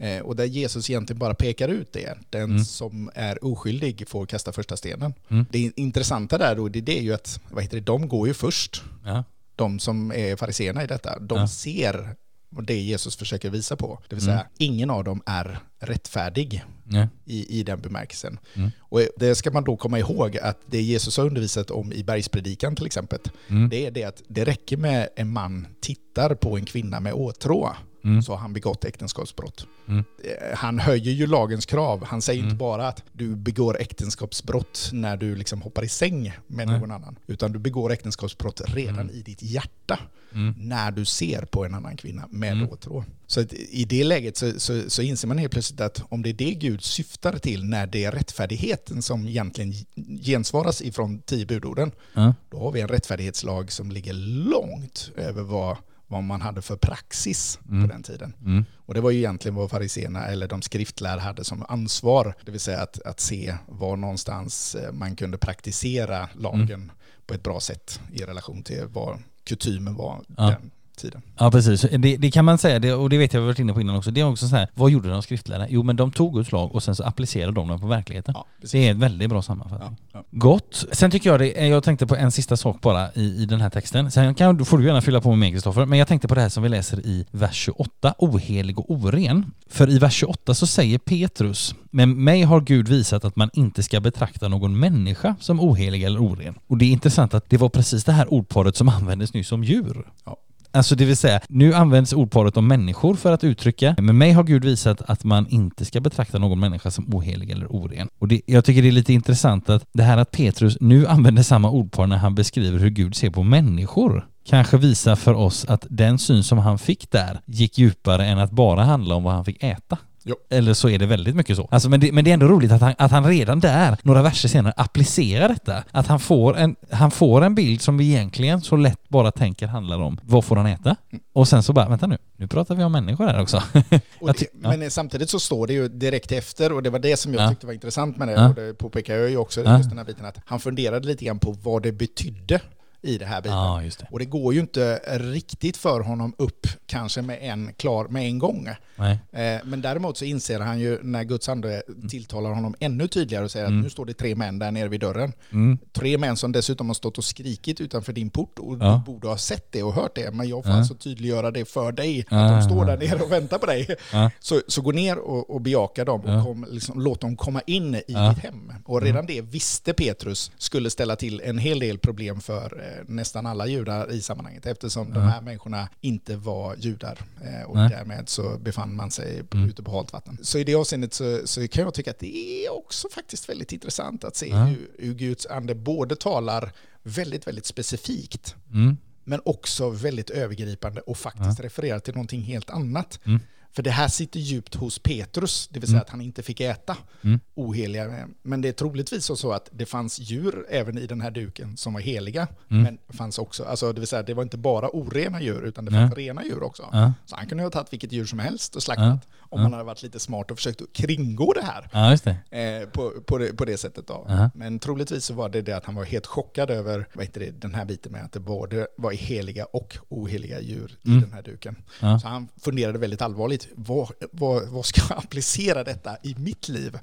Eh, och där Jesus egentligen bara pekar ut det. Den Mm. som är oskyldig får kasta första stenen. Mm. Det intressanta där då, det, det är ju att vad heter det, de går ju först. Ja. De som är fariséerna i detta, de Ja. ser det Jesus försöker visa på. Det vill säga, Mm. ingen av dem är rättfärdig Ja. i, i den bemärkelsen. Mm. Och det ska man då komma ihåg att det Jesus har undervisat om i bergspredikan till exempel, Mm. det är det att det räcker med en man tittar på en kvinna med åtrå Mm. så har han begått äktenskapsbrott. Mm. Eh, Han höjer ju lagens krav. Han säger Mm. inte bara att du begår äktenskapsbrott när du liksom hoppar i säng med Nej. någon annan, utan du begår äktenskapsbrott redan Mm. i ditt hjärta Mm. när du ser på en annan kvinna med Mm. åtrå. Så i det läget så, så, så inser man helt plötsligt att om det är det Gud syftar till när det är rättfärdigheten som egentligen gensvaras ifrån tio budorden, då har vi en rättfärdighetslag som ligger långt över vad, vad man hade för praxis Mm. på den tiden. Mm. Och det var ju egentligen vad fariséerna eller de skriftlärda hade som ansvar, det vill säga att, att se var någonstans eh, man kunde praktisera lagen Mm. på ett bra sätt i relation till vad kutymen var Ja. den tiden. Ja precis, det, det kan man säga, det, och det vet jag vi varit inne på innan också. Det är också så här, vad gjorde de skriftlärda? Jo men de tog Guds lag och sen så applicerade de den på verkligheten. Ja. Det är ett väldigt bra sammanfattning. Ja, ja. Gott. Sen tycker jag det, jag tänkte på en sista sak bara i, i den här texten. Sen kan, då får du gärna fylla på med mer Kristoffer, men jag tänkte på det här som vi läser i vers 28, ohelig och oren. För i vers 28 så säger Petrus, men mig har Gud visat att man inte ska betrakta någon människa som ohelig eller oren. Och det är intressant att det var precis det här ordparet som användes nyss om djur. Ja. Alltså det vill säga, nu används ordparet om människor för att uttrycka, men mig har Gud visat att man inte ska betrakta någon människa som ohelig eller oren. Och det, jag tycker det är lite intressant att det här att Petrus nu använder samma ordpar när han beskriver hur Gud ser på människor kanske visar för oss att den syn som han fick där gick djupare än att bara handla om vad han fick äta. Jo. Eller så är det väldigt mycket så. Alltså, men, det, men det är ändå roligt att han, att han redan där, några verser senare, applicerar detta. Att han får, en, han får en bild som vi egentligen så lätt bara tänker handlar om vad får han äta? Och sen så bara, vänta nu, nu pratar vi om människor här också. Det, ja. Men samtidigt så står det ju direkt efter, och det var det som jag Ja. tyckte var intressant med det, Ja. och det påpekar jag ju också, Ja. just den här biten, att han funderade lite grann på vad det betydde i det här. Ja, just det. Och det går ju inte riktigt för honom upp kanske med en klar med en gång. Eh, Men däremot så inser han ju när Guds ande tilltalar honom ännu tydligare och säger Mm. att nu står det tre män där nere vid dörren. Mm. Tre män som dessutom har stått och skrikit utanför din port och Ja. du borde ha sett det och hört det. Men jag får Ja. alltså tydliggöra det för dig, Ja, att de står där nere och väntar på dig. Ja. Så, så gå ner och, och bejaka dem och kom, liksom, låt dem komma in i ditt hem. Och redan det visste Petrus skulle ställa till en hel del problem för eh, nästan alla judar i sammanhanget eftersom de Ja. här människorna inte var judar eh, och Nej. därmed så befann man sig Mm. ute på halt vatten. Så i det avseendet så, så kan jag tycka att det är också faktiskt väldigt intressant att se Ja. hur, hur Guds ande både talar väldigt, väldigt specifikt Mm. men också väldigt övergripande och faktiskt refererar till någonting helt annat. För det här sitter djupt hos Petrus, det vill säga Mm. att han inte fick äta Mm. oheliga. Men det är troligtvis så att det fanns djur även i den här duken som var heliga. Mm. Men fanns också, alltså det vill säga det var inte bara orena djur utan det fanns rena djur också. Så han kunde ha tagit vilket djur som helst och slaktat. Om Ja. han hade varit lite smart och försökt att kringgå det här. ja det. Eh, på, på, det, på det sättet då. Ja. Men troligtvis så var det det att han var helt chockad över vad heter det, den här biten med att det både var heliga och oheliga djur i Mm. den här duken. Så han funderade väldigt allvarligt, vad, vad, vad ska jag applicera detta i mitt liv?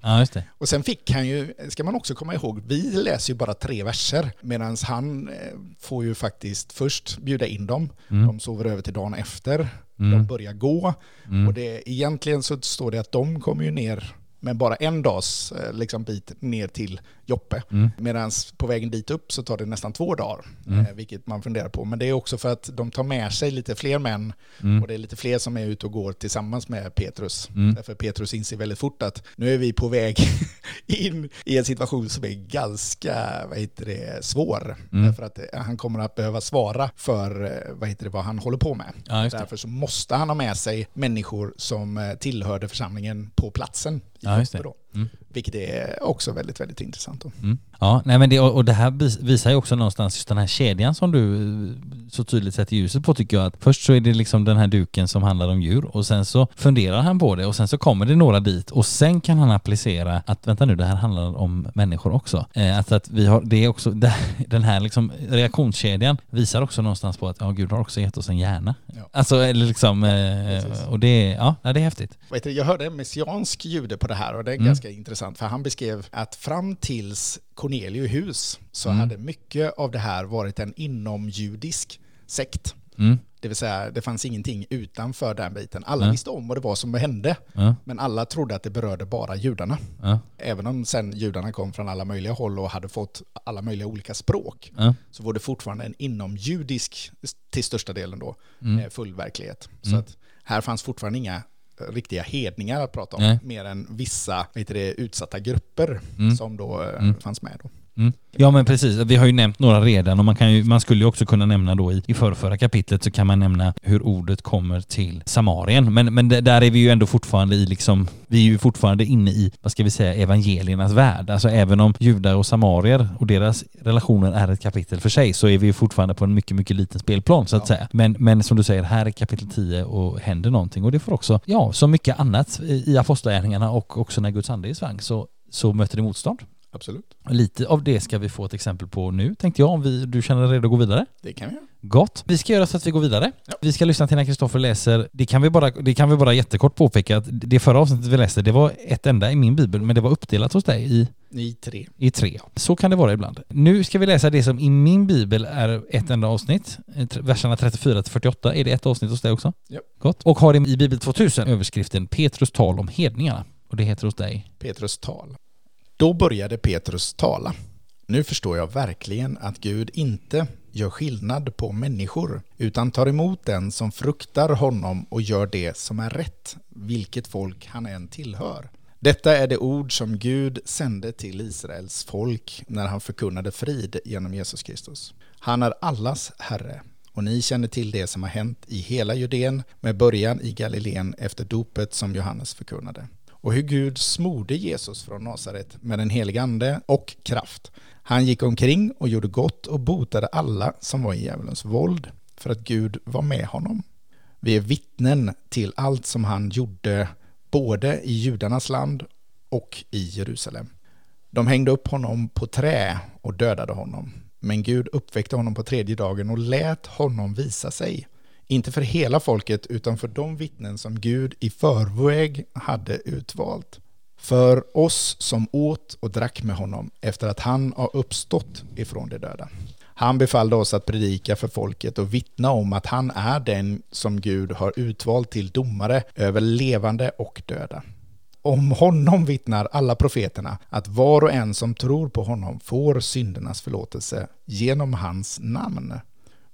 Och sen fick han ju, ska man också komma ihåg, vi läser ju bara tre verser, medan han eh, får ju faktiskt först bjuda in dem, Mm. de sover över till dagen efter, Mm. de börjar gå, Mm. och det, egentligen så står det att de kommer ju ner med bara en dags eh, liksom, bit ner till Joppe. Mm. Medan på vägen dit upp så tar det nästan två dagar, Mm. eh, vilket man funderar på. Men det är också för att de tar med sig lite fler män Mm. och det är lite fler som är ute och går tillsammans med Petrus. Mm. Därför Petrus inser väldigt fort att nu är vi på väg in i en situation som är ganska vad heter det, svår. Mm. Därför att eh, han kommer att behöva svara för eh, vad, heter det, vad han håller på med. Ja. Därför så måste han ha med sig människor som tillhörde församlingen på platsen. I Ja, Mm. Vilket är också väldigt, väldigt intressant. Mm. Ja, nej men det, och det här vis- visar ju också någonstans just den här kedjan som du eh, så tydligt sätter ljuset på tycker jag. Att först så är det liksom den här duken som handlar om djur och sen så funderar han på det och sen så kommer det några dit och sen kan han applicera att vänta nu, det här handlar om människor också. Eh, alltså att vi har, det är också, det, den här liksom reaktionskedjan visar också någonstans på att ja, Gud har också gett oss en hjärna. Ja. Alltså eller liksom, eh, och det, ja, det är häftigt. Jag hörde en messiansk jude på det här och det är Mm. Ganska intressant för han beskrev att fram tills Cornelius hus så Mm. hade mycket av det här varit en inomjudisk sekt. Mm. Det vill säga, det fanns ingenting utanför den biten. Alla Nej. visste om vad det var som hände, Ja, men alla trodde att det berörde bara judarna. ja, Även om sen judarna kom från alla möjliga håll och hade fått alla möjliga olika språk, ja. så var det fortfarande en inomjudisk, till största delen då, Mm. eh, full verklighet. Så Mm. att här fanns fortfarande inga riktiga hedningar att prata om, Nej. mer än vissa heter det, utsatta grupper Mm. som då eh, Mm. fanns med. Då. Mm. Ja men precis, vi har ju nämnt några redan och man, kan ju, man skulle ju också kunna nämna då i, i förrförra kapitlet så kan man nämna hur ordet kommer till Samarien. Men, men där är vi ju ändå fortfarande i liksom, vi är ju fortfarande inne i, vad ska vi säga, evangeliernas värld. Alltså även om judar och samarier och deras relationer är ett kapitel för sig så är vi ju fortfarande på en mycket, mycket liten spelplan så att Ja. säga. Men, men som du säger, här är kapitel 10 och händer någonting och det får också, ja, som mycket annat i i apostlagärningarna och också när Guds ande är i svang så, så möter det motstånd. Absolut, Lite av det ska vi få ett exempel på nu tänkte jag om vi, du känner dig redo att gå vidare. det kan vi göra. Gott. Vi ska göra så att vi går vidare. Ja. Vi ska lyssna till när Kristoffer läser, det kan, vi bara, det kan vi bara jättekort påpeka att det förra avsnittet vi läste, det var ett enda i min bibel, men det var uppdelat hos dig i, Ni tre. i tre. Så kan det vara ibland. Nu ska vi läsa det som i min bibel är ett enda avsnitt, eh, verserna 34 till 48. Är det ett avsnitt hos dig också? Ja. Gott. Och har det i Bibel 2000 överskriften Petrus tal om hedningarna. Och det heter hos dig Petrus tal. Då började Petrus tala. Nu förstår jag verkligen att Gud inte gör skillnad på människor, utan tar emot den som fruktar honom och gör det som är rätt, vilket folk han än tillhör. Detta är det ord som Gud sände till Israels folk när han förkunnade frid genom Jesus Kristus. Han är allas Herre, och ni känner till det som har hänt i hela Judeen med början i Galileen efter dopet som Johannes förkunnade och hur Gud smorde Jesus från Nasaret med den helige ande och kraft. Han gick omkring och gjorde gott och botade alla som var i djävulens våld, för att Gud var med honom. Vi är vittnen till allt som han gjorde både i judarnas land och i Jerusalem. De hängde upp honom på trä och dödade honom, men Gud uppväckte honom på tredje dagen och lät honom visa sig inte för hela folket utan för de vittnen som Gud i förväg hade utvalt. För oss som åt och drack med honom efter att han har uppstått ifrån de döda. Han befallde oss att predika för folket och vittna om att han är den som Gud har utvalt till domare över levande och döda. Om honom vittnar alla profeterna att var och en som tror på honom får syndernas förlåtelse genom hans namn.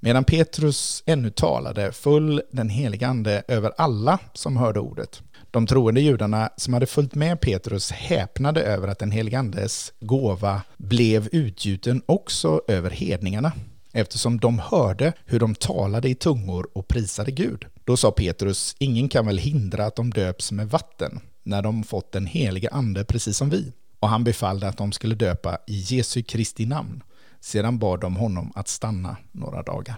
Medan Petrus ännu talade föll den helige ande över alla som hörde ordet. De troende judarna som hade följt med Petrus häpnade över att den helige andes gåva blev utgjuten också över hedningarna. eftersom de hörde hur de talade i tungor och prisade Gud. Då sa Petrus, ingen kan väl hindra att de döps med vatten när de fått den helige ande precis som vi. Och han befallde att de skulle döpa i Jesu Kristi namn. Sedan bad de honom att stanna några dagar.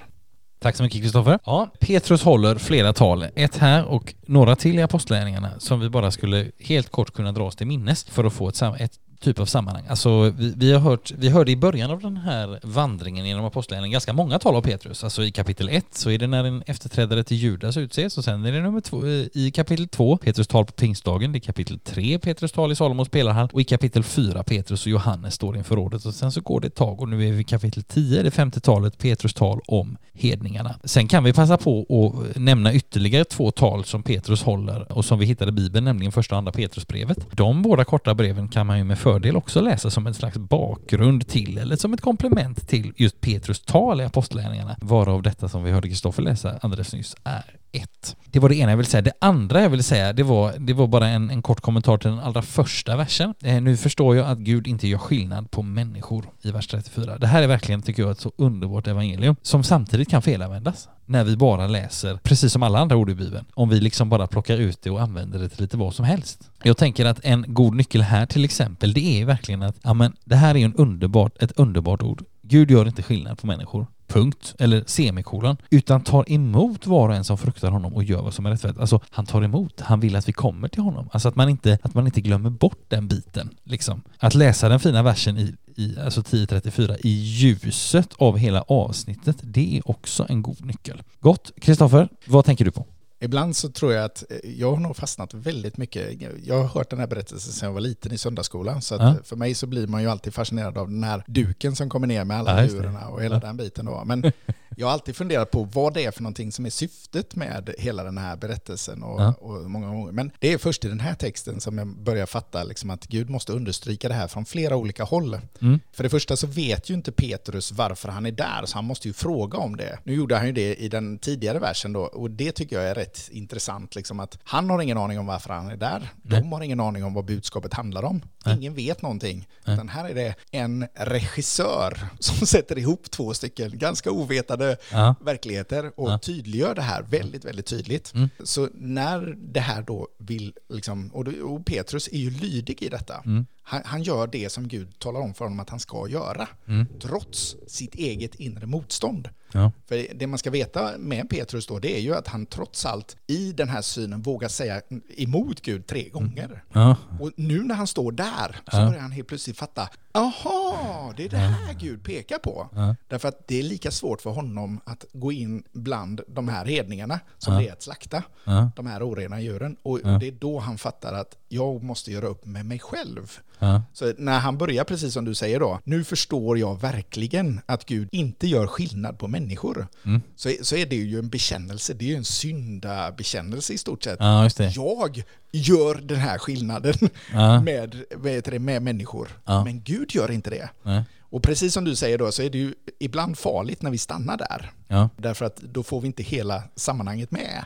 Tack så mycket Kristoffer. Ja, Petrus håller flera tal, ett här och några till i Apostlagärningarna som vi bara skulle helt kort kunna dra oss till minnes för att få ett, ett typ av sammanhang. Alltså vi, vi, har hört, vi hörde i början av den här vandringen genom Apostlagärningarna ganska många tal av Petrus. Alltså i kapitel 1 så är det när en efterträdare till Judas utses och sen är det nummer två, eh, i kapitel 2 Petrus tal på pingstdagen, det är kapitel 3 Petrus tal i Salomos pelarhall och i kapitel 4 Petrus och Johannes står inför rådet och sen så går det ett tag och nu är vi i kapitel 10, det femte talet, Petrus tal om hedningarna. Sen kan vi passa på att nämna ytterligare två tal som Petrus håller och som vi hittade i Bibeln, nämligen första och andra Petrusbrevet. De båda korta breven kan man ju med fördel också läsa som en slags bakgrund till eller som ett komplement till just Petrus tal i Apostlagärningarna, varav detta som vi hörde Kristoffer läsa alldeles nyss är 1. Det var det ena jag ville säga. Det andra jag ville säga, det var, det var bara en, en kort kommentar till den allra första versen. Eh, nu förstår jag att Gud inte gör skillnad på människor i vers 34. Det här är verkligen, tycker jag, ett så underbart evangelium som samtidigt kan felanvändas när vi bara läser, precis som alla andra ord i Bibeln, om vi liksom bara plockar ut det och använder det till lite vad som helst. Jag tänker att en god nyckel här till exempel, det är verkligen att, ja men det här är en underbart, ett underbart ord. Gud gör inte skillnad på människor punkt, eller semikolon, utan tar emot var och en som fruktar honom och gör vad som är rättfärdigt. Alltså, han tar emot, han vill att vi kommer till honom. Alltså att man inte, att man inte glömmer bort den biten, liksom. Att läsa den fina versen i, i alltså 10.34 i ljuset av hela avsnittet, det är också en god nyckel. Gott. Kristoffer, vad tänker du på? Ibland så tror jag att eh, jag har nog fastnat väldigt mycket. Jag har hört den här berättelsen sedan jag var liten i söndagsskolan. Så ja. för mig så blir man ju alltid fascinerad av den här duken som kommer ner med alla ja, djuren och hela ja. den biten. Då. Men jag har alltid funderat på vad det är för någonting som är syftet med hela den här berättelsen. Och, ja. och många gånger. Men det är först i den här texten som jag börjar fatta liksom att Gud måste understryka det här från flera olika håll. Mm. För det första så vet ju inte Petrus varför han är där, så han måste ju fråga om det. Nu gjorde han ju det i den tidigare versen då, och det tycker jag är rätt intressant. Liksom att han har ingen aning om varför han är där. Nej. De har ingen aning om vad budskapet handlar om. Nej. Ingen vet någonting. Nej. Utan här är det en regissör som sätter ihop två stycken ganska ovetade ja. verkligheter och ja. tydliggör det här väldigt, väldigt tydligt. Mm. Så när det här då vill, liksom, och, och Petrus är ju lydig i detta. Mm. Han, han, gör det som Gud talar om för honom att han ska göra, mm. trots sitt eget inre motstånd. Ja. För det man ska veta med Petrus då, det är ju att han trots allt i den här synen vågar säga emot Gud tre gånger. Ja. Och nu när han står där så börjar han helt plötsligt fatta, Jaha, det är det här Gud pekar på. Ja. Därför att det är lika svårt för honom att gå in bland de här hedningarna som ja. det är att slakta ja. de här orena djuren. Och det är då han fattar att jag måste göra upp med mig själv. Så när han börjar, precis som du säger då, nu förstår jag verkligen att Gud inte gör skillnad på människor. Mm. Så, så är det ju en bekännelse, det är ju en syndabekännelse i stort sett. Jag gör den här skillnaden ja. med, med, med människor. Ja. Men Gud gör inte det. Och precis som du säger då så är det ju ibland farligt när vi stannar där. Ja. Därför att då får vi inte hela sammanhanget med.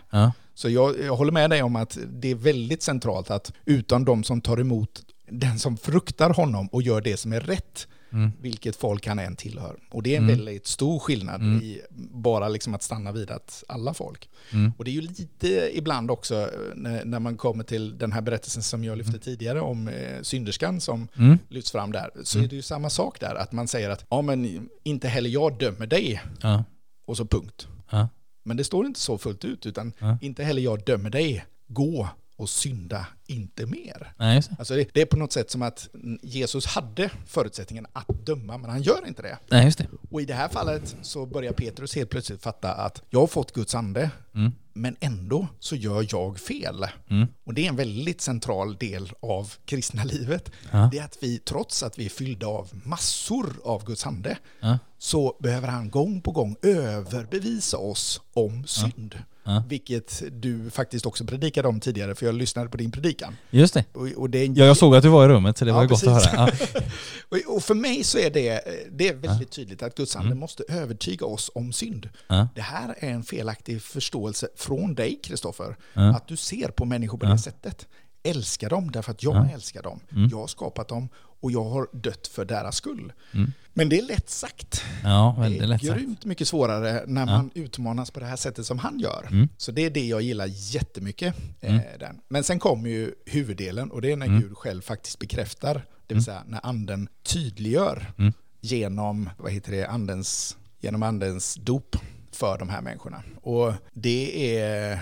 Så jag, jag håller med dig om att det är väldigt centralt att utan de som tar emot den som fruktar honom och gör det som är rätt, mm. vilket folk han än tillhör. Och det är en mm. väldigt stor skillnad mm. i bara liksom att stanna vid att alla folk. Mm. Och det är ju lite ibland också eh, när, när, man kommer till den här berättelsen som jag lyfte mm. tidigare om eh, synderskan som mm. lyfts fram där, så är det ju samma sak där, att man säger att ja men inte heller jag dömer dig. Ja. Och så punkt. Ja. Men det står inte så fullt ut, utan ja. inte heller jag dömer dig. Gå och synda inte mer. Nej, alltså det, det, är på något sätt som att Jesus hade förutsättningen att döma, men han gör inte det. Nej, just det. Och i det här fallet så börjar Petrus helt plötsligt fatta att jag har fått Guds ande, mm. Men ändå så gör jag fel. Mm. Och det är en väldigt central del av kristna livet. Ja. Det är att vi, trots att vi är fyllda av massor av Guds ande, ja. så behöver han gång på gång överbevisa oss om synd. Ja. Ja. Vilket du faktiskt också predikade om tidigare, för jag lyssnade på din predikan. Just det. Och, och det en... ja, jag såg att du var i rummet, så det var ja, gott att höra. Ja. och för mig så är det, det är väldigt tydligt att Guds ande mm. måste övertyga oss om synd. Det här är en felaktig förståelse från dig, Kristoffer, att du ser på människor på det sättet. älska dem därför att jag Ja. älskar dem. Mm. Jag har skapat dem och jag har dött för deras skull. Mm. Men det är lätt sagt. Ja, Det väldigt är lätt sagt. grymt mycket svårare när Ja. man utmanas på det här sättet som han gör. Mm. Så det är det jag gillar jättemycket. Eh, Mm. den. Men sen kommer ju huvuddelen och det är när Mm. Gud själv faktiskt bekräftar, det vill Mm. säga när anden tydliggör Mm. genom, vad heter det, andens, genom andens dop för de här människorna. Och det är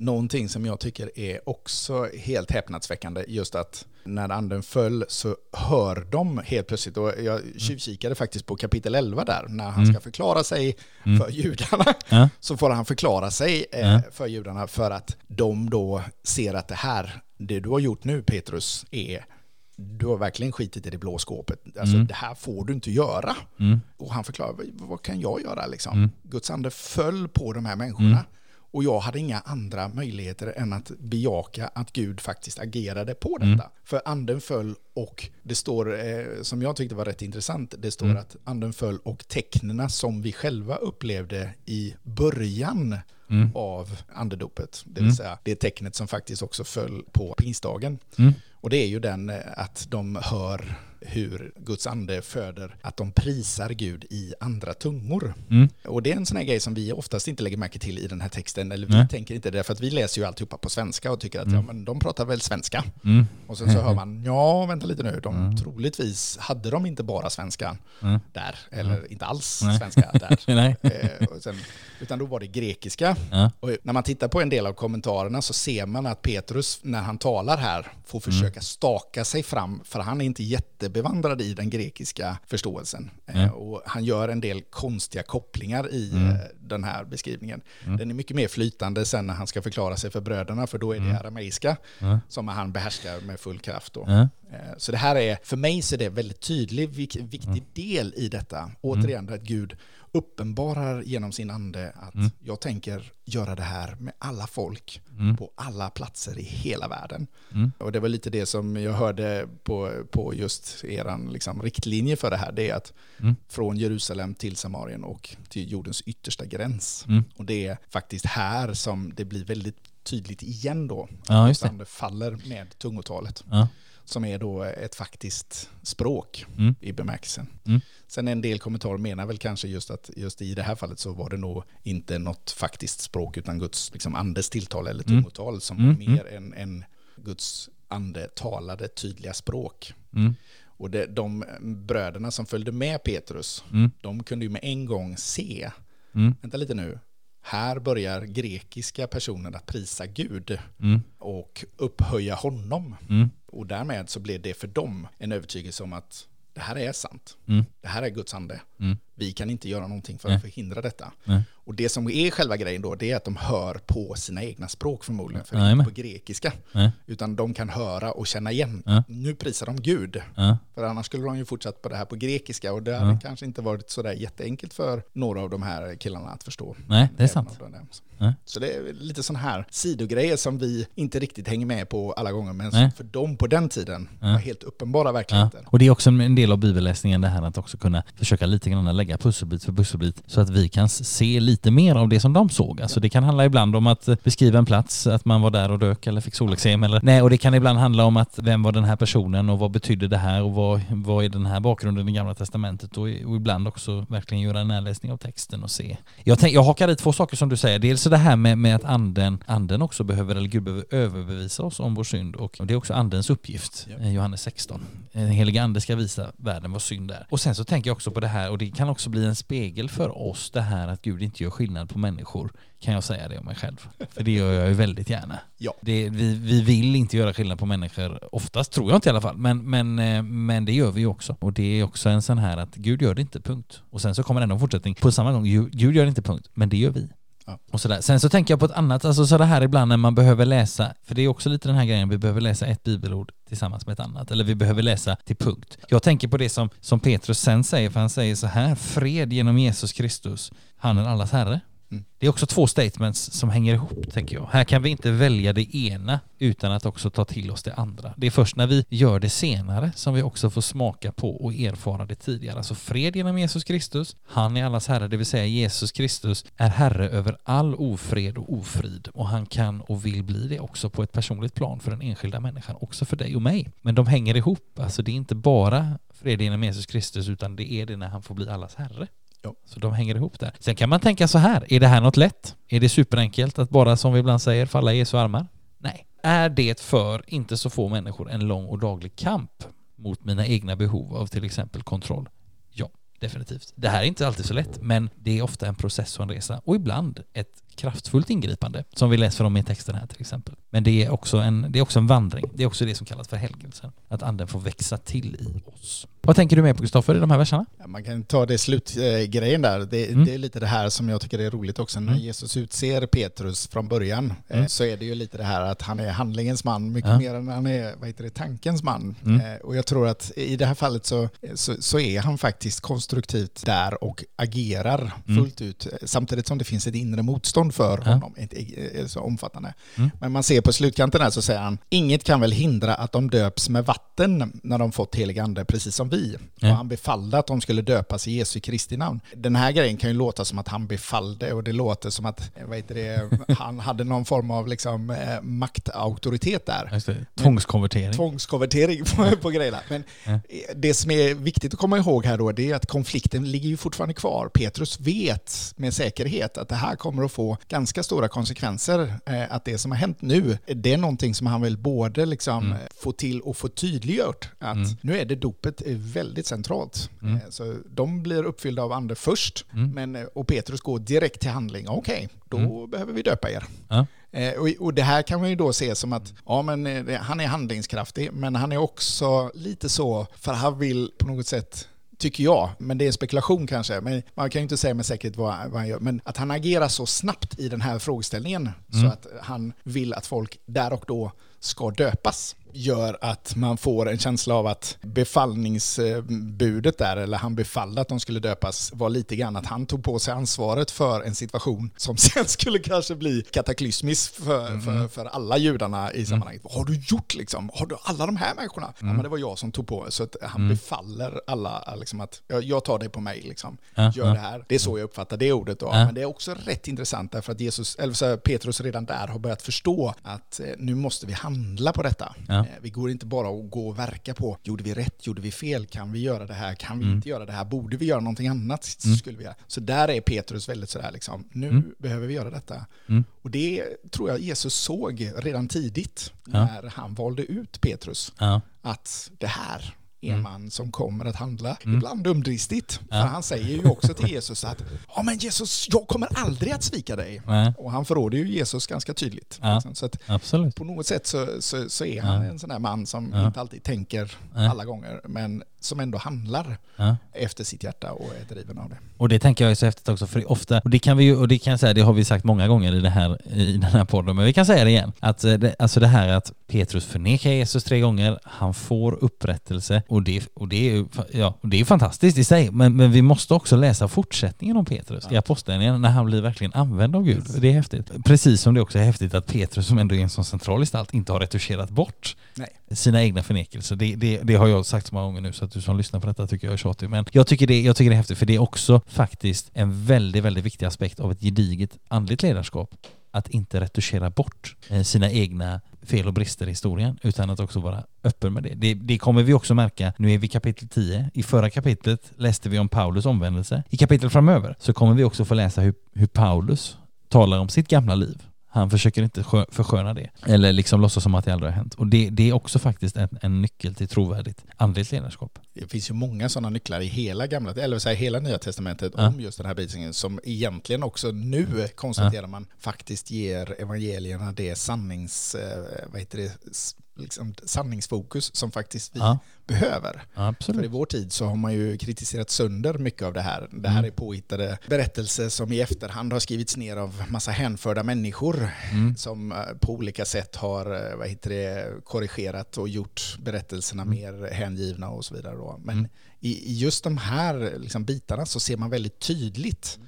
någonting som jag tycker är också helt häpnadsväckande, just att när anden föll så hör de helt plötsligt, och jag tjuvkikade faktiskt på kapitel 11 där, när han Mm. ska förklara sig Mm. för judarna, Ja. så får han förklara sig eh, Ja. för judarna för att de då ser att det här, det du har gjort nu Petrus, är du har verkligen skitit i det blå skåpet. Alltså Mm. det här får du inte göra. Mm. Och han förklarar, vad, vad kan jag göra liksom? Mm. Guds ande föll på de här människorna. Mm. Och jag hade inga andra möjligheter än att bejaka att Gud faktiskt agerade på detta. Mm. För anden föll och det står, eh, som jag tyckte var rätt intressant, det står Mm. att anden föll och tecknena som vi själva upplevde i början Mm. av andedopet. Det vill Mm. säga det tecknet som faktiskt också föll på pingstdagen. Mm. Och det är ju den eh, att de hör hur Guds ande föder att de prisar Gud i andra tungor. Mm. Och det är en sån här grej som vi oftast inte lägger märke till i den här texten, eller vi Nej. tänker inte det, för att vi läser ju alltihopa på svenska och tycker att Mm. ja, men de pratar väl svenska. Mm. Och sen så hör man, ja vänta lite nu, de Mm. troligtvis hade de inte bara svenska Mm. där, eller inte alls Nej. svenska där. Eh, och sen, utan då var det grekiska. Ja. Och när man tittar på en del av kommentarerna så ser man att Petrus, när han talar här, får Mm. försöka staka sig fram, för han är inte jättebevandrad i den grekiska förståelsen. Eh, Nej. Och han gör en del konstiga kopplingar i Mm. eh, den här beskrivningen. Mm. Den är mycket mer flytande sen när han ska förklara sig för bröderna, för då är det Mm. arameiska som han behärskar med full kraft. Då. Eh, Så det här är, för mig så är det en väldigt tydlig, vik- viktig Mm. del i detta. Återigen, att Gud uppenbarar genom sin ande att Mm. jag tänker göra det här med alla folk Mm. på alla platser i hela världen. Mm. Och det var lite det som jag hörde på, på just eran liksom, riktlinje för det här. Det är att Mm. från Jerusalem till Samarien och till jordens yttersta gräns. Mm. Och det är faktiskt här som det blir väldigt tydligt igen då. Ja, Att ande faller med tungotalet Ja. Som är då ett faktiskt språk Mm. i bemärkelsen. Mm. Sen en del kommentarer menar väl kanske just att just i det här fallet så var det nog inte något faktiskt språk utan Guds liksom andes tilltal eller Mm. tungotal som Mm, var mer än, än Guds ande talade tydliga språk. Mm. Och det, de bröderna som följde med Petrus, Mm. de kunde ju med en gång se, Mm. vänta lite nu, här börjar grekiska personer att prisa Gud Mm. och upphöja honom. Mm. Och därmed så blev det för dem en övertygelse om att det här är sant. Mm. Det här är Guds ande. Vi kan inte göra någonting för Nej. att förhindra detta. Nej. Och det som är själva grejen då, det är att de hör på sina egna språk förmodligen, för Nej, inte på grekiska. Utan de kan höra och känna igen. Nu prisar de Gud. För annars skulle de ju fortsatt på det här på grekiska och det hade kanske inte varit sådär jätteenkelt för några av de här killarna att förstå. Nej, det är sant. Så det är lite sådana här sidogrejer som vi inte riktigt hänger med på alla gånger, men som för dem på den tiden var helt uppenbara verkligheter. Och det är också en del av bibelläsningen det här att också kunna försöka lite grann lägga pusselbit för pusselbit så att vi kan se lite mer av det som de såg. Alltså det kan handla ibland om att eh, beskriva en plats, att man var där och dök eller fick solexem eller nej och det kan ibland handla om att vem var den här personen och vad betydde det här och vad, vad är den här bakgrunden i gamla testamentet och, och ibland också verkligen göra en närläsning av texten och se. Jag, tänk, jag hakar i två saker som du säger. Dels det här med, med att anden, anden också behöver, eller Gud behöver överbevisa oss om vår synd och det är också andens uppgift, Ja. eh, Johannes 16. Den heliga ande ska visa världen vad synd är. Och sen så tänker jag också på det här och det kan också bli en spegel för oss det här att Gud inte gör skillnad på människor. Kan jag säga det om mig själv? För det gör jag ju väldigt gärna. Ja. Det, vi, vi vill inte göra skillnad på människor, oftast tror jag inte i alla fall, men, men, eh, men det gör vi ju också. Och det är också en sån här att Gud gör det inte, punkt. Och sen så kommer ändå en fortsättning på samma gång, Gud gör det inte, punkt, men det gör vi. Ja. Och sådär. Sen så tänker jag på ett annat, alltså så det här ibland när man behöver läsa, för det är också lite den här grejen, vi behöver läsa ett bibelord tillsammans med ett annat, eller vi behöver läsa till punkt. Jag tänker på det som, som Petrus sen säger, för han säger så här, fred genom Jesus Kristus, han är allas herre. Mm. Det är också två statements som hänger ihop, tänker jag. Här kan vi inte välja det ena utan att också ta till oss det andra. Det är först när vi gör det senare som vi också får smaka på och erfara det tidigare. Alltså fred genom Jesus Kristus, han är allas herre, det vill säga Jesus Kristus är herre över all ofred och ofrid och han kan och vill bli det också på ett personligt plan för den enskilda människan, också för dig och mig. Men de hänger ihop, alltså det är inte bara fred genom Jesus Kristus utan det är det när han får bli allas herre. Ja. Så de hänger ihop där. Sen kan man tänka så här, är det här något lätt? Är det superenkelt att bara som vi ibland säger falla i Jesu armar? Nej. Är det för inte så få människor en lång och daglig kamp mot mina egna behov av till exempel kontroll? Ja, definitivt. Det här är inte alltid så lätt, men det är ofta en process och en resa och ibland ett kraftfullt ingripande som vi läser om i texten här till exempel. Men det är också en, det är också en vandring. Det är också det som kallas för helgelsen. Att anden får växa till i oss. Vad tänker du med på Kristoffer i de här verserna? Ja, Man kan ta det slutgrejen där. Det, Mm. det är lite det här som jag tycker är roligt också. När Mm. Jesus utser Petrus från början eh, Mm. så är det ju lite det här att han är handlingens man mycket Ja. mer än han är vad heter det, tankens man. Mm. Eh, Och jag tror att i det här fallet så, så, så är han faktiskt konstruktivt där och agerar Mm. fullt ut. eh, Samtidigt som det finns ett inre motstånd för Ja. honom, inte så omfattande. Mm. Men man ser på slutkanten här så säger han, inget kan väl hindra att de döps med vatten när de fått helig ande, precis som vi. Ja. Och han befallde att de skulle döpas i Jesu Kristi namn. Den här grejen kan ju låta som att han befallde och det låter som att vad heter det, han hade någon form av liksom, eh, maktauktoritet där. Tvångskonvertering. Tvångskonvertering på, på grejerna. Men Ja. det som är viktigt att komma ihåg här då, det är att konflikten ligger ju fortfarande kvar. Petrus vet med säkerhet att det här kommer att få ganska stora konsekvenser. Eh, Att det som har hänt nu, det är någonting som han vill både liksom Mm. eh, få till och få tydliggjort. Att Mm. nu är det dopet är väldigt centralt. Mm. Eh, Så de blir uppfyllda av ande först, Mm. men, och Petrus går direkt till handling. Okej, då Mm. behöver vi döpa er. Ja. Och, och det här kan man ju då se som att ja, men, han är handlingskraftig, men han är också lite så, för han vill på något sätt tycker jag, men det är spekulation kanske, men man kan ju inte säga med säkerhet vad, vad han gör, men att han agerar så snabbt i den här frågeställningen så Mm. att han vill att folk där och då ska döpas gör att man får en känsla av att befallningsbudet där, eller han befallde att de skulle döpas, var lite grann att han tog på sig ansvaret för en situation som sen skulle kanske bli kataklysmisk för, för, för alla judarna i sammanhanget. Vad har du gjort liksom? Har du alla de här människorna? Ja, men det var jag som tog på Så att han befaller alla liksom att jag, tar det på mig liksom. Ja, Gör ja. det här. Det är så jag uppfattar det ordet då. Men det är också rätt intressant därför att Jesus, eller så Petrus redan där har börjat förstå att eh, nu måste vi handla på detta. Ja. Eh, vi går inte bara att gå och verka på, gjorde vi rätt, gjorde vi fel, kan vi göra det här, kan vi Mm. inte göra det här, borde vi göra någonting annat, skulle vi göra. Så där är Petrus väldigt sådär liksom, nu Mm. behöver vi göra detta. Mm. Och det tror jag Jesus såg redan tidigt Ja. när han valde ut Petrus, Ja. att det här är en Mm. man som kommer att handla, Mm. ibland dumdristigt. Ja. För han säger ju också till Jesus att ja men Jesus, jag kommer aldrig att svika dig. Nej, Och han förråder ju Jesus ganska tydligt. Ja. liksom. Så att absolut. på något sätt så, så, så är han Ja. en sån där man som inte alltid tänker alla gånger, men som ändå handlar efter sitt hjärta och är driven av det. Och det tänker jag är så häftigt också, för ofta, och det kan vi ju, och det kan jag säga, det har vi sagt många gånger i, det här, i den här podden, men vi kan säga det igen. Att eh, det, alltså det här att Petrus förnekar Jesus tre gånger, han får upprättelse och det, och det, är, ja, och det är fantastiskt i sig, men, men vi måste också läsa fortsättningen om Petrus i Apostlagärningarna när han blir verkligen använd av Gud. Det är häftigt. Precis som det också är häftigt att Petrus, som ändå är en sån central gestalt, inte har retuscherat bort Nej. sina egna förnekelser. Det, det, det har jag sagt så många gånger nu så att du som lyssnar på detta tycker jag är tjatig. Men jag tycker, det, jag tycker det är häftigt för det är också faktiskt en väldigt, väldigt viktig aspekt av ett gediget andligt ledarskap. Att inte retuschera bort eh, sina egna fel och brister i historien utan att också vara öppen med det. det. Det kommer vi också märka. Nu är vi i kapitel 10. I förra kapitlet läste vi om Paulus omvändelse. I kapitlet framöver så kommer vi också få läsa hur, hur Paulus talar om sitt gamla liv. Han försöker inte skö- försköna det. Eller liksom låtsas som att det aldrig har hänt. Och det, det är också faktiskt en, en nyckel till trovärdigt andligt ledarskap. Det finns ju många sådana nycklar i hela gamla, eller så här, hela nya testamentet Ja. om just den här biten som egentligen också nu konstaterar man faktiskt ger evangelierna det sannings, eh, vad heter det, liksom sanningsfokus som faktiskt vi Ja. behöver. För i Absolut. vår tid så har man ju kritiserat sönder mycket av det här. Det här Mm. är påhittade berättelser som i efterhand har skrivits ner av massa hänförda människor Mm. som eh, på olika sätt har eh, vad heter det, korrigerat och gjort berättelserna mer hängivna och så vidare. Då. Men Mm. i, i just de här liksom, bitarna så ser man väldigt tydligt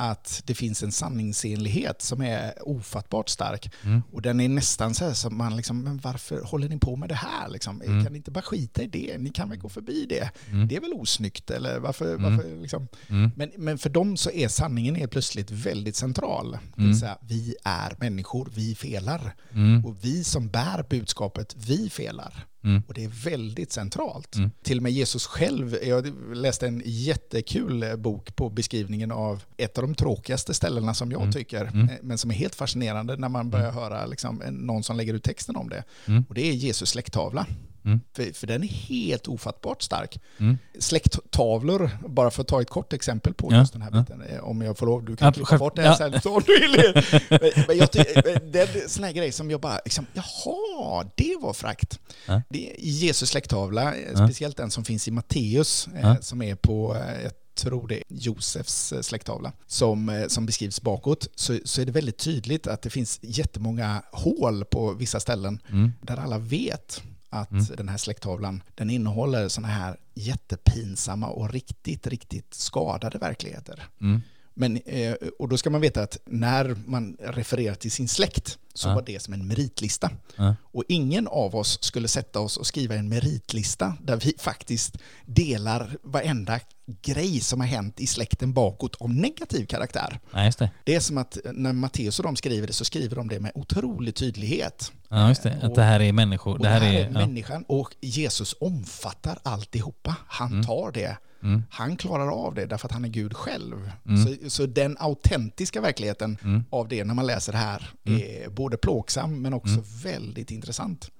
att det finns en sanningsenlighet som är ofattbart stark. Mm. Och den är nästan så här som man liksom, men varför håller ni på med det här? Liksom? Mm. Kan ni inte bara skita i det? Ni kan väl gå förbi det? Mm. Det är väl osnyggt? Eller varför, Mm. varför liksom? Mm. men, men för dem så är sanningen helt plötsligt väldigt central. Det Mm. vill säga, vi är människor, vi felar. Mm. Och vi som bär budskapet, vi felar. Mm. Och det är väldigt centralt. Mm. Till och med Jesus själv, jag läste en jättekul eh, bok på beskrivningen av ett av de tråkigaste ställena som jag Mm. tycker, Mm. eh, men som är helt fascinerande när man börjar höra liksom, någon som lägger ut texten om det. Mm. Och det är Jesus släkttavla. Mm. För, för den är helt ofattbart stark. Mm. Släkttavlor, bara för att ta ett kort exempel på Ja, just den här ja. biten, eh, om jag får lov, du kan Ja, klippa bort det här ja. sen om du vill. Men- Men jag ty- det är en sån här grej som jag bara, liksom, jaha, det var frakt. Ja. Det är Jesus släkttavla, eh, speciellt den som finns i Matteus, eh, som är på, eh, jag tror det är Josefs eh, släkttavla, som, eh, som beskrivs bakåt, så, så är det väldigt tydligt att det finns jättemånga hål på vissa ställen Mm. där alla vet att Mm. den här släkttavlan, den innehåller sådana här jättepinsamma och riktigt, riktigt skadade verkligheter. Mm. Men, eh, och då ska man veta att när man refererar till sin släkt så Ja. var det som en meritlista. Ja. Och ingen av oss skulle sätta oss och skriva en meritlista där vi faktiskt delar varenda grej som har hänt i släkten bakåt av negativ karaktär. Ja, just det. Det är som att när Matteus och de skriver det så skriver de det med otrolig tydlighet. Ja, just det. Att det här är människor. Och Det här är... ja. människan och Jesus omfattar alltihopa. Han Mm. tar det. Mm. Han klarar av det därför att han är Gud själv. Mm. Så, så den autentiska verkligheten Mm. av det när man läser det här Mm. är både plågsam men också Mm. väldigt intressant.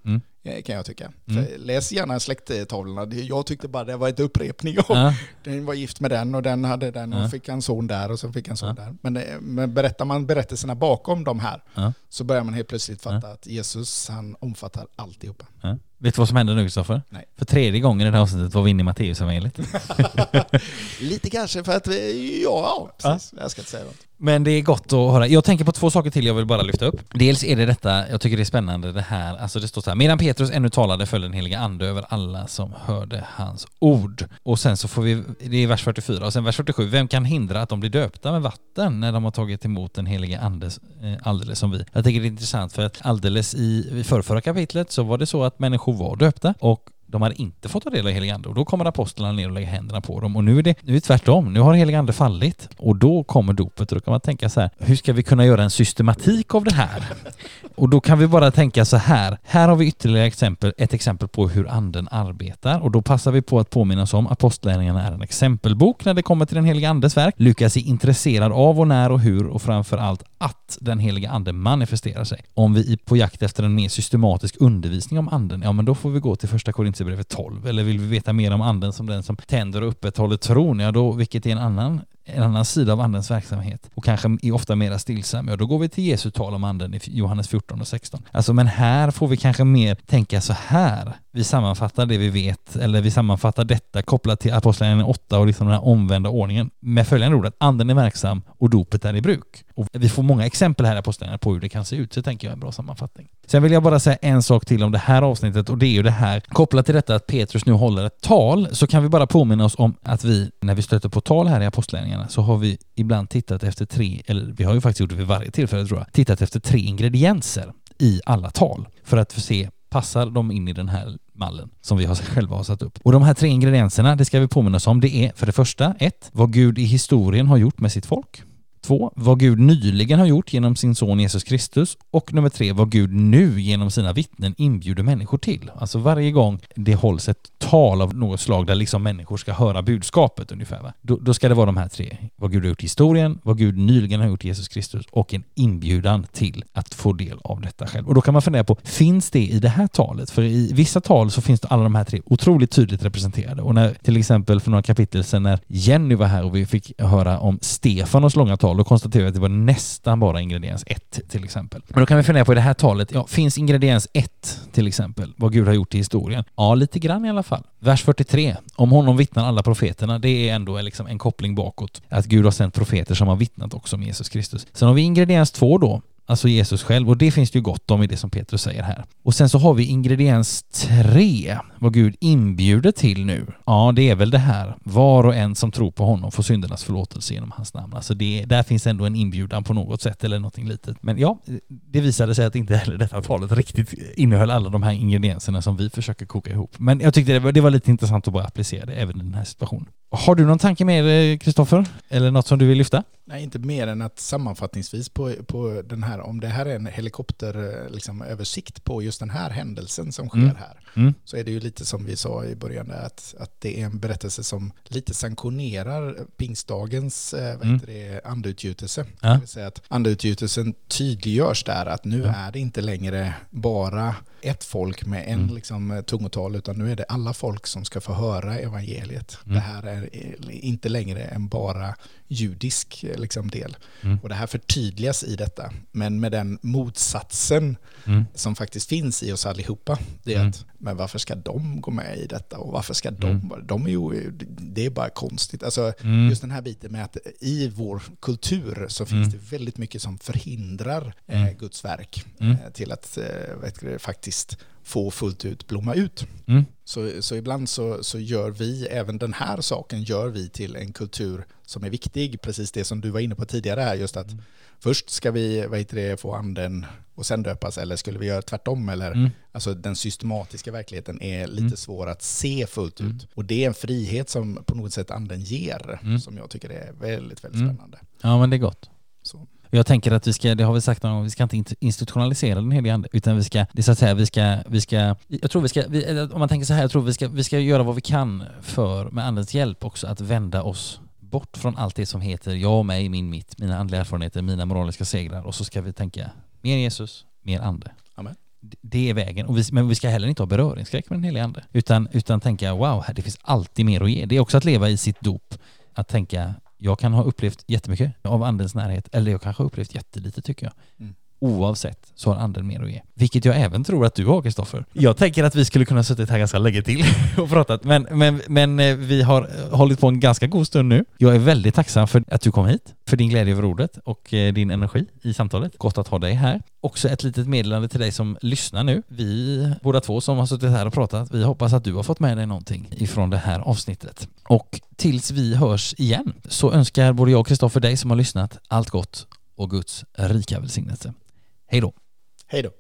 Eh, Kan jag tycka. Mm. Läs gärna släkttavlorna. Jag tyckte bara det var ett upprepning av Ja. den var gift med den och den hade den och Ja. fick en son där och så fick en son Ja. där. Men, det- men berättar man berättelserna bakom de här så börjar man helt plötsligt fatta att Jesus han omfattar alltihopa. Ja. Vet du vad som händer nu Kristoffer? För tredje gången i det här avsnittet var vi inne i Matteusevangeliet. Lite kanske för att vi, ja, ja precis. Jag ska inte säga något. Men det är gott att höra. Jag tänker på två saker till jag vill bara lyfta upp. Dels är det detta, jag tycker det är spännande det här, alltså det står så här, medan Petrus ännu talade föll den heliga ande över alla som hörde hans ord. Och sen så får vi, det är vers 44 och sen vers 47, vem kan hindra att de blir döpta med vatten när de har tagit emot den heliga andes eh, alldeles som vi? Jag tycker det är intressant för att alldeles i, i förrförra kapitlet så var det så att människor var döpta och de hade inte fått ta del av heliga ande och då kommer apostlarna ner och lägger händerna på dem och nu är det, nu är det tvärtom. Nu har heliga ande fallit och då kommer dopet och då kan man tänka så här, hur ska vi kunna göra en systematik av det här? Och då kan vi bara tänka så här, här har vi ytterligare exempel, ett exempel på hur anden arbetar och då passar vi på att påminna oss om Apostlagärningarna är en exempelbok när det kommer till den heliga andes verk. Lukas är intresserad av och när och hur och framför allt att den heliga ande manifesterar sig. Om vi är på jakt efter en mer systematisk undervisning om anden, ja men då får vi gå till första Korintierbrevet 12. Eller vill vi veta mer om anden som den som tänder och upprätthåller tron, ja då, vilket är en annan en annan sida av andens verksamhet och kanske är ofta mera stillsam, ja då går vi till Jesu tal om anden i Johannes 14 och 16. Alltså men här får vi kanske mer tänka så här. Vi sammanfattar det vi vet, eller vi sammanfattar detta kopplat till Apostlagärningarna 8 och liksom den här omvända ordningen med följande ord att anden är verksam och dopet är i bruk. Och vi får många exempel här i Apostlagärningarna på hur det kan se ut, så tänker jag är en bra sammanfattning. Sen vill jag bara säga en sak till om det här avsnittet och det är ju det här kopplat till detta att Petrus nu håller ett tal så kan vi bara påminna oss om att vi när vi stöter på tal här i Apostlagärningarna så har vi ibland tittat efter tre, eller vi har ju faktiskt gjort det vid varje tillfälle tror jag, tittat efter tre ingredienser i alla tal för att se passar de in i den här mallen som vi har själva har satt upp. Och de här tre ingredienserna, det ska vi påminna oss om, det är för det första ett, vad Gud i historien har gjort med sitt folk. Två, vad Gud nyligen har gjort genom sin son Jesus Kristus. Och nummer tre, vad Gud nu genom sina vittnen inbjuder människor till. Alltså varje gång det hålls ett tal av något slag där liksom människor ska höra budskapet ungefär, va? Då, då ska det vara de här tre. Vad Gud har gjort i historien, vad Gud nyligen har gjort i Jesus Kristus och en inbjudan till att få del av detta själv. Och då kan man fundera på, finns det i det här talet? För i vissa tal så finns det alla de här tre otroligt tydligt representerade. Och när till exempel för några kapitel sedan när Jenny var här och vi fick höra om Stefanos långa tal, då konstaterade vi att det var nästan bara ingrediens 1, till exempel. Men då kan vi fundera på i det här talet, ja, finns ingrediens 1, till exempel, vad Gud har gjort i historien? Ja, lite grann i alla fall. Vers 43, om honom vittnar alla profeterna, det är ändå liksom en koppling bakåt. Att Gud har sänt profeter som har vittnat också om Jesus Kristus. Sen har vi ingrediens 2 då, alltså Jesus själv. Och det finns det ju gott om i det som Petrus säger här. Och sen så har vi ingrediens tre, vad Gud inbjuder till nu. Ja, det är väl det här, var och en som tror på honom får syndernas förlåtelse genom hans namn. Alltså det, där finns ändå en inbjudan på något sätt eller någonting litet. Men ja, det visade sig att inte heller detta talet riktigt innehöll alla de här ingredienserna som vi försöker koka ihop. Men jag tyckte det var, det var lite intressant att bara applicera det även i den här situationen. Har du någon tanke med eh, Kristoffer? Eller något som du vill lyfta? Nej, inte mer än att sammanfattningsvis på, på den här, om det här är en helikopteröversikt liksom, översikt på just den här händelsen som sker Mm. här, Mm. så är det ju lite som vi sa i början där, att, att det är en berättelse som lite sanktionerar pingstdagens eh, vad Mm. det, andeutgjutelse. Ja. Det vill säga att andeutgjutelsen tydliggörs där, att nu Ja. är det inte längre bara ett folk med en Mm. liksom, eh, tungotal, utan nu är det alla folk som ska få höra evangeliet. Mm. Det här är eh, inte längre en bara judisk eh, liksom, del. Mm. Och det här förtydligas i detta, men med den motsatsen Mm. som faktiskt finns i oss allihopa. Det är Mm. att, men varför ska de gå med i detta? Och varför ska de, Mm. de är ju, det är bara konstigt. Alltså, just den här biten med att i vår kultur så finns det väldigt mycket som förhindrar eh. Guds verk eh, till att eh, vet du, faktiskt få fullt ut blomma ut. Mm. Så, så ibland så, så gör vi, även den här saken gör vi till en kultur som är viktig, precis det som du var inne på tidigare här, just att Mm. först ska vi vad heter det, få anden och sen döpas, eller skulle vi göra tvärtom? Eller, Mm. Alltså den systematiska verkligheten är lite Mm. svår att se fullt Mm. ut. Och det är en frihet som på något sätt anden ger, Mm. som jag tycker är väldigt, väldigt Mm. spännande. Ja, men det är gott. Så. Jag tänker att vi ska, det har vi sagt någon gång, vi ska inte int- institutionalisera den heliga ande, utan vi ska, det är så att säga, vi ska, vi ska, jag tror vi ska, vi, eller om man tänker så här, jag tror vi ska, vi ska göra vad vi kan för, med andens hjälp också, att vända oss bort från allt det som heter jag, mig, min, mitt, mina andliga erfarenheter, mina moraliska segrar och så ska vi tänka mer Jesus, mer ande. Amen. Det är vägen, och vi, men vi ska heller inte ha beröringsskräck med den heliga ande, utan, utan tänka wow, det finns alltid mer att ge. Det är också att leva i sitt dop, att tänka jag kan ha upplevt jättemycket av andens närhet, eller jag kanske har upplevt jättelite tycker jag. Mm. Oavsett så har anden mer att ge. Vilket jag även tror att du har Kristoffer. Jag tänker att vi skulle kunna suttit här ganska länge till och pratat, men, men, men eh, vi har eh, hållit på en ganska god stund nu. Jag är väldigt tacksam för att du kom hit, för din glädje över ordet och eh, din energi i samtalet. Gott att ha dig här. Också ett litet meddelande till dig som lyssnar nu. Vi båda två som har suttit här och pratat, vi hoppas att du har fått med dig någonting ifrån det här avsnittet. Och tills vi hörs igen så önskar både jag och Kristoffer dig som har lyssnat allt gott och Guds rika välsignelse. Hej då! Hej då!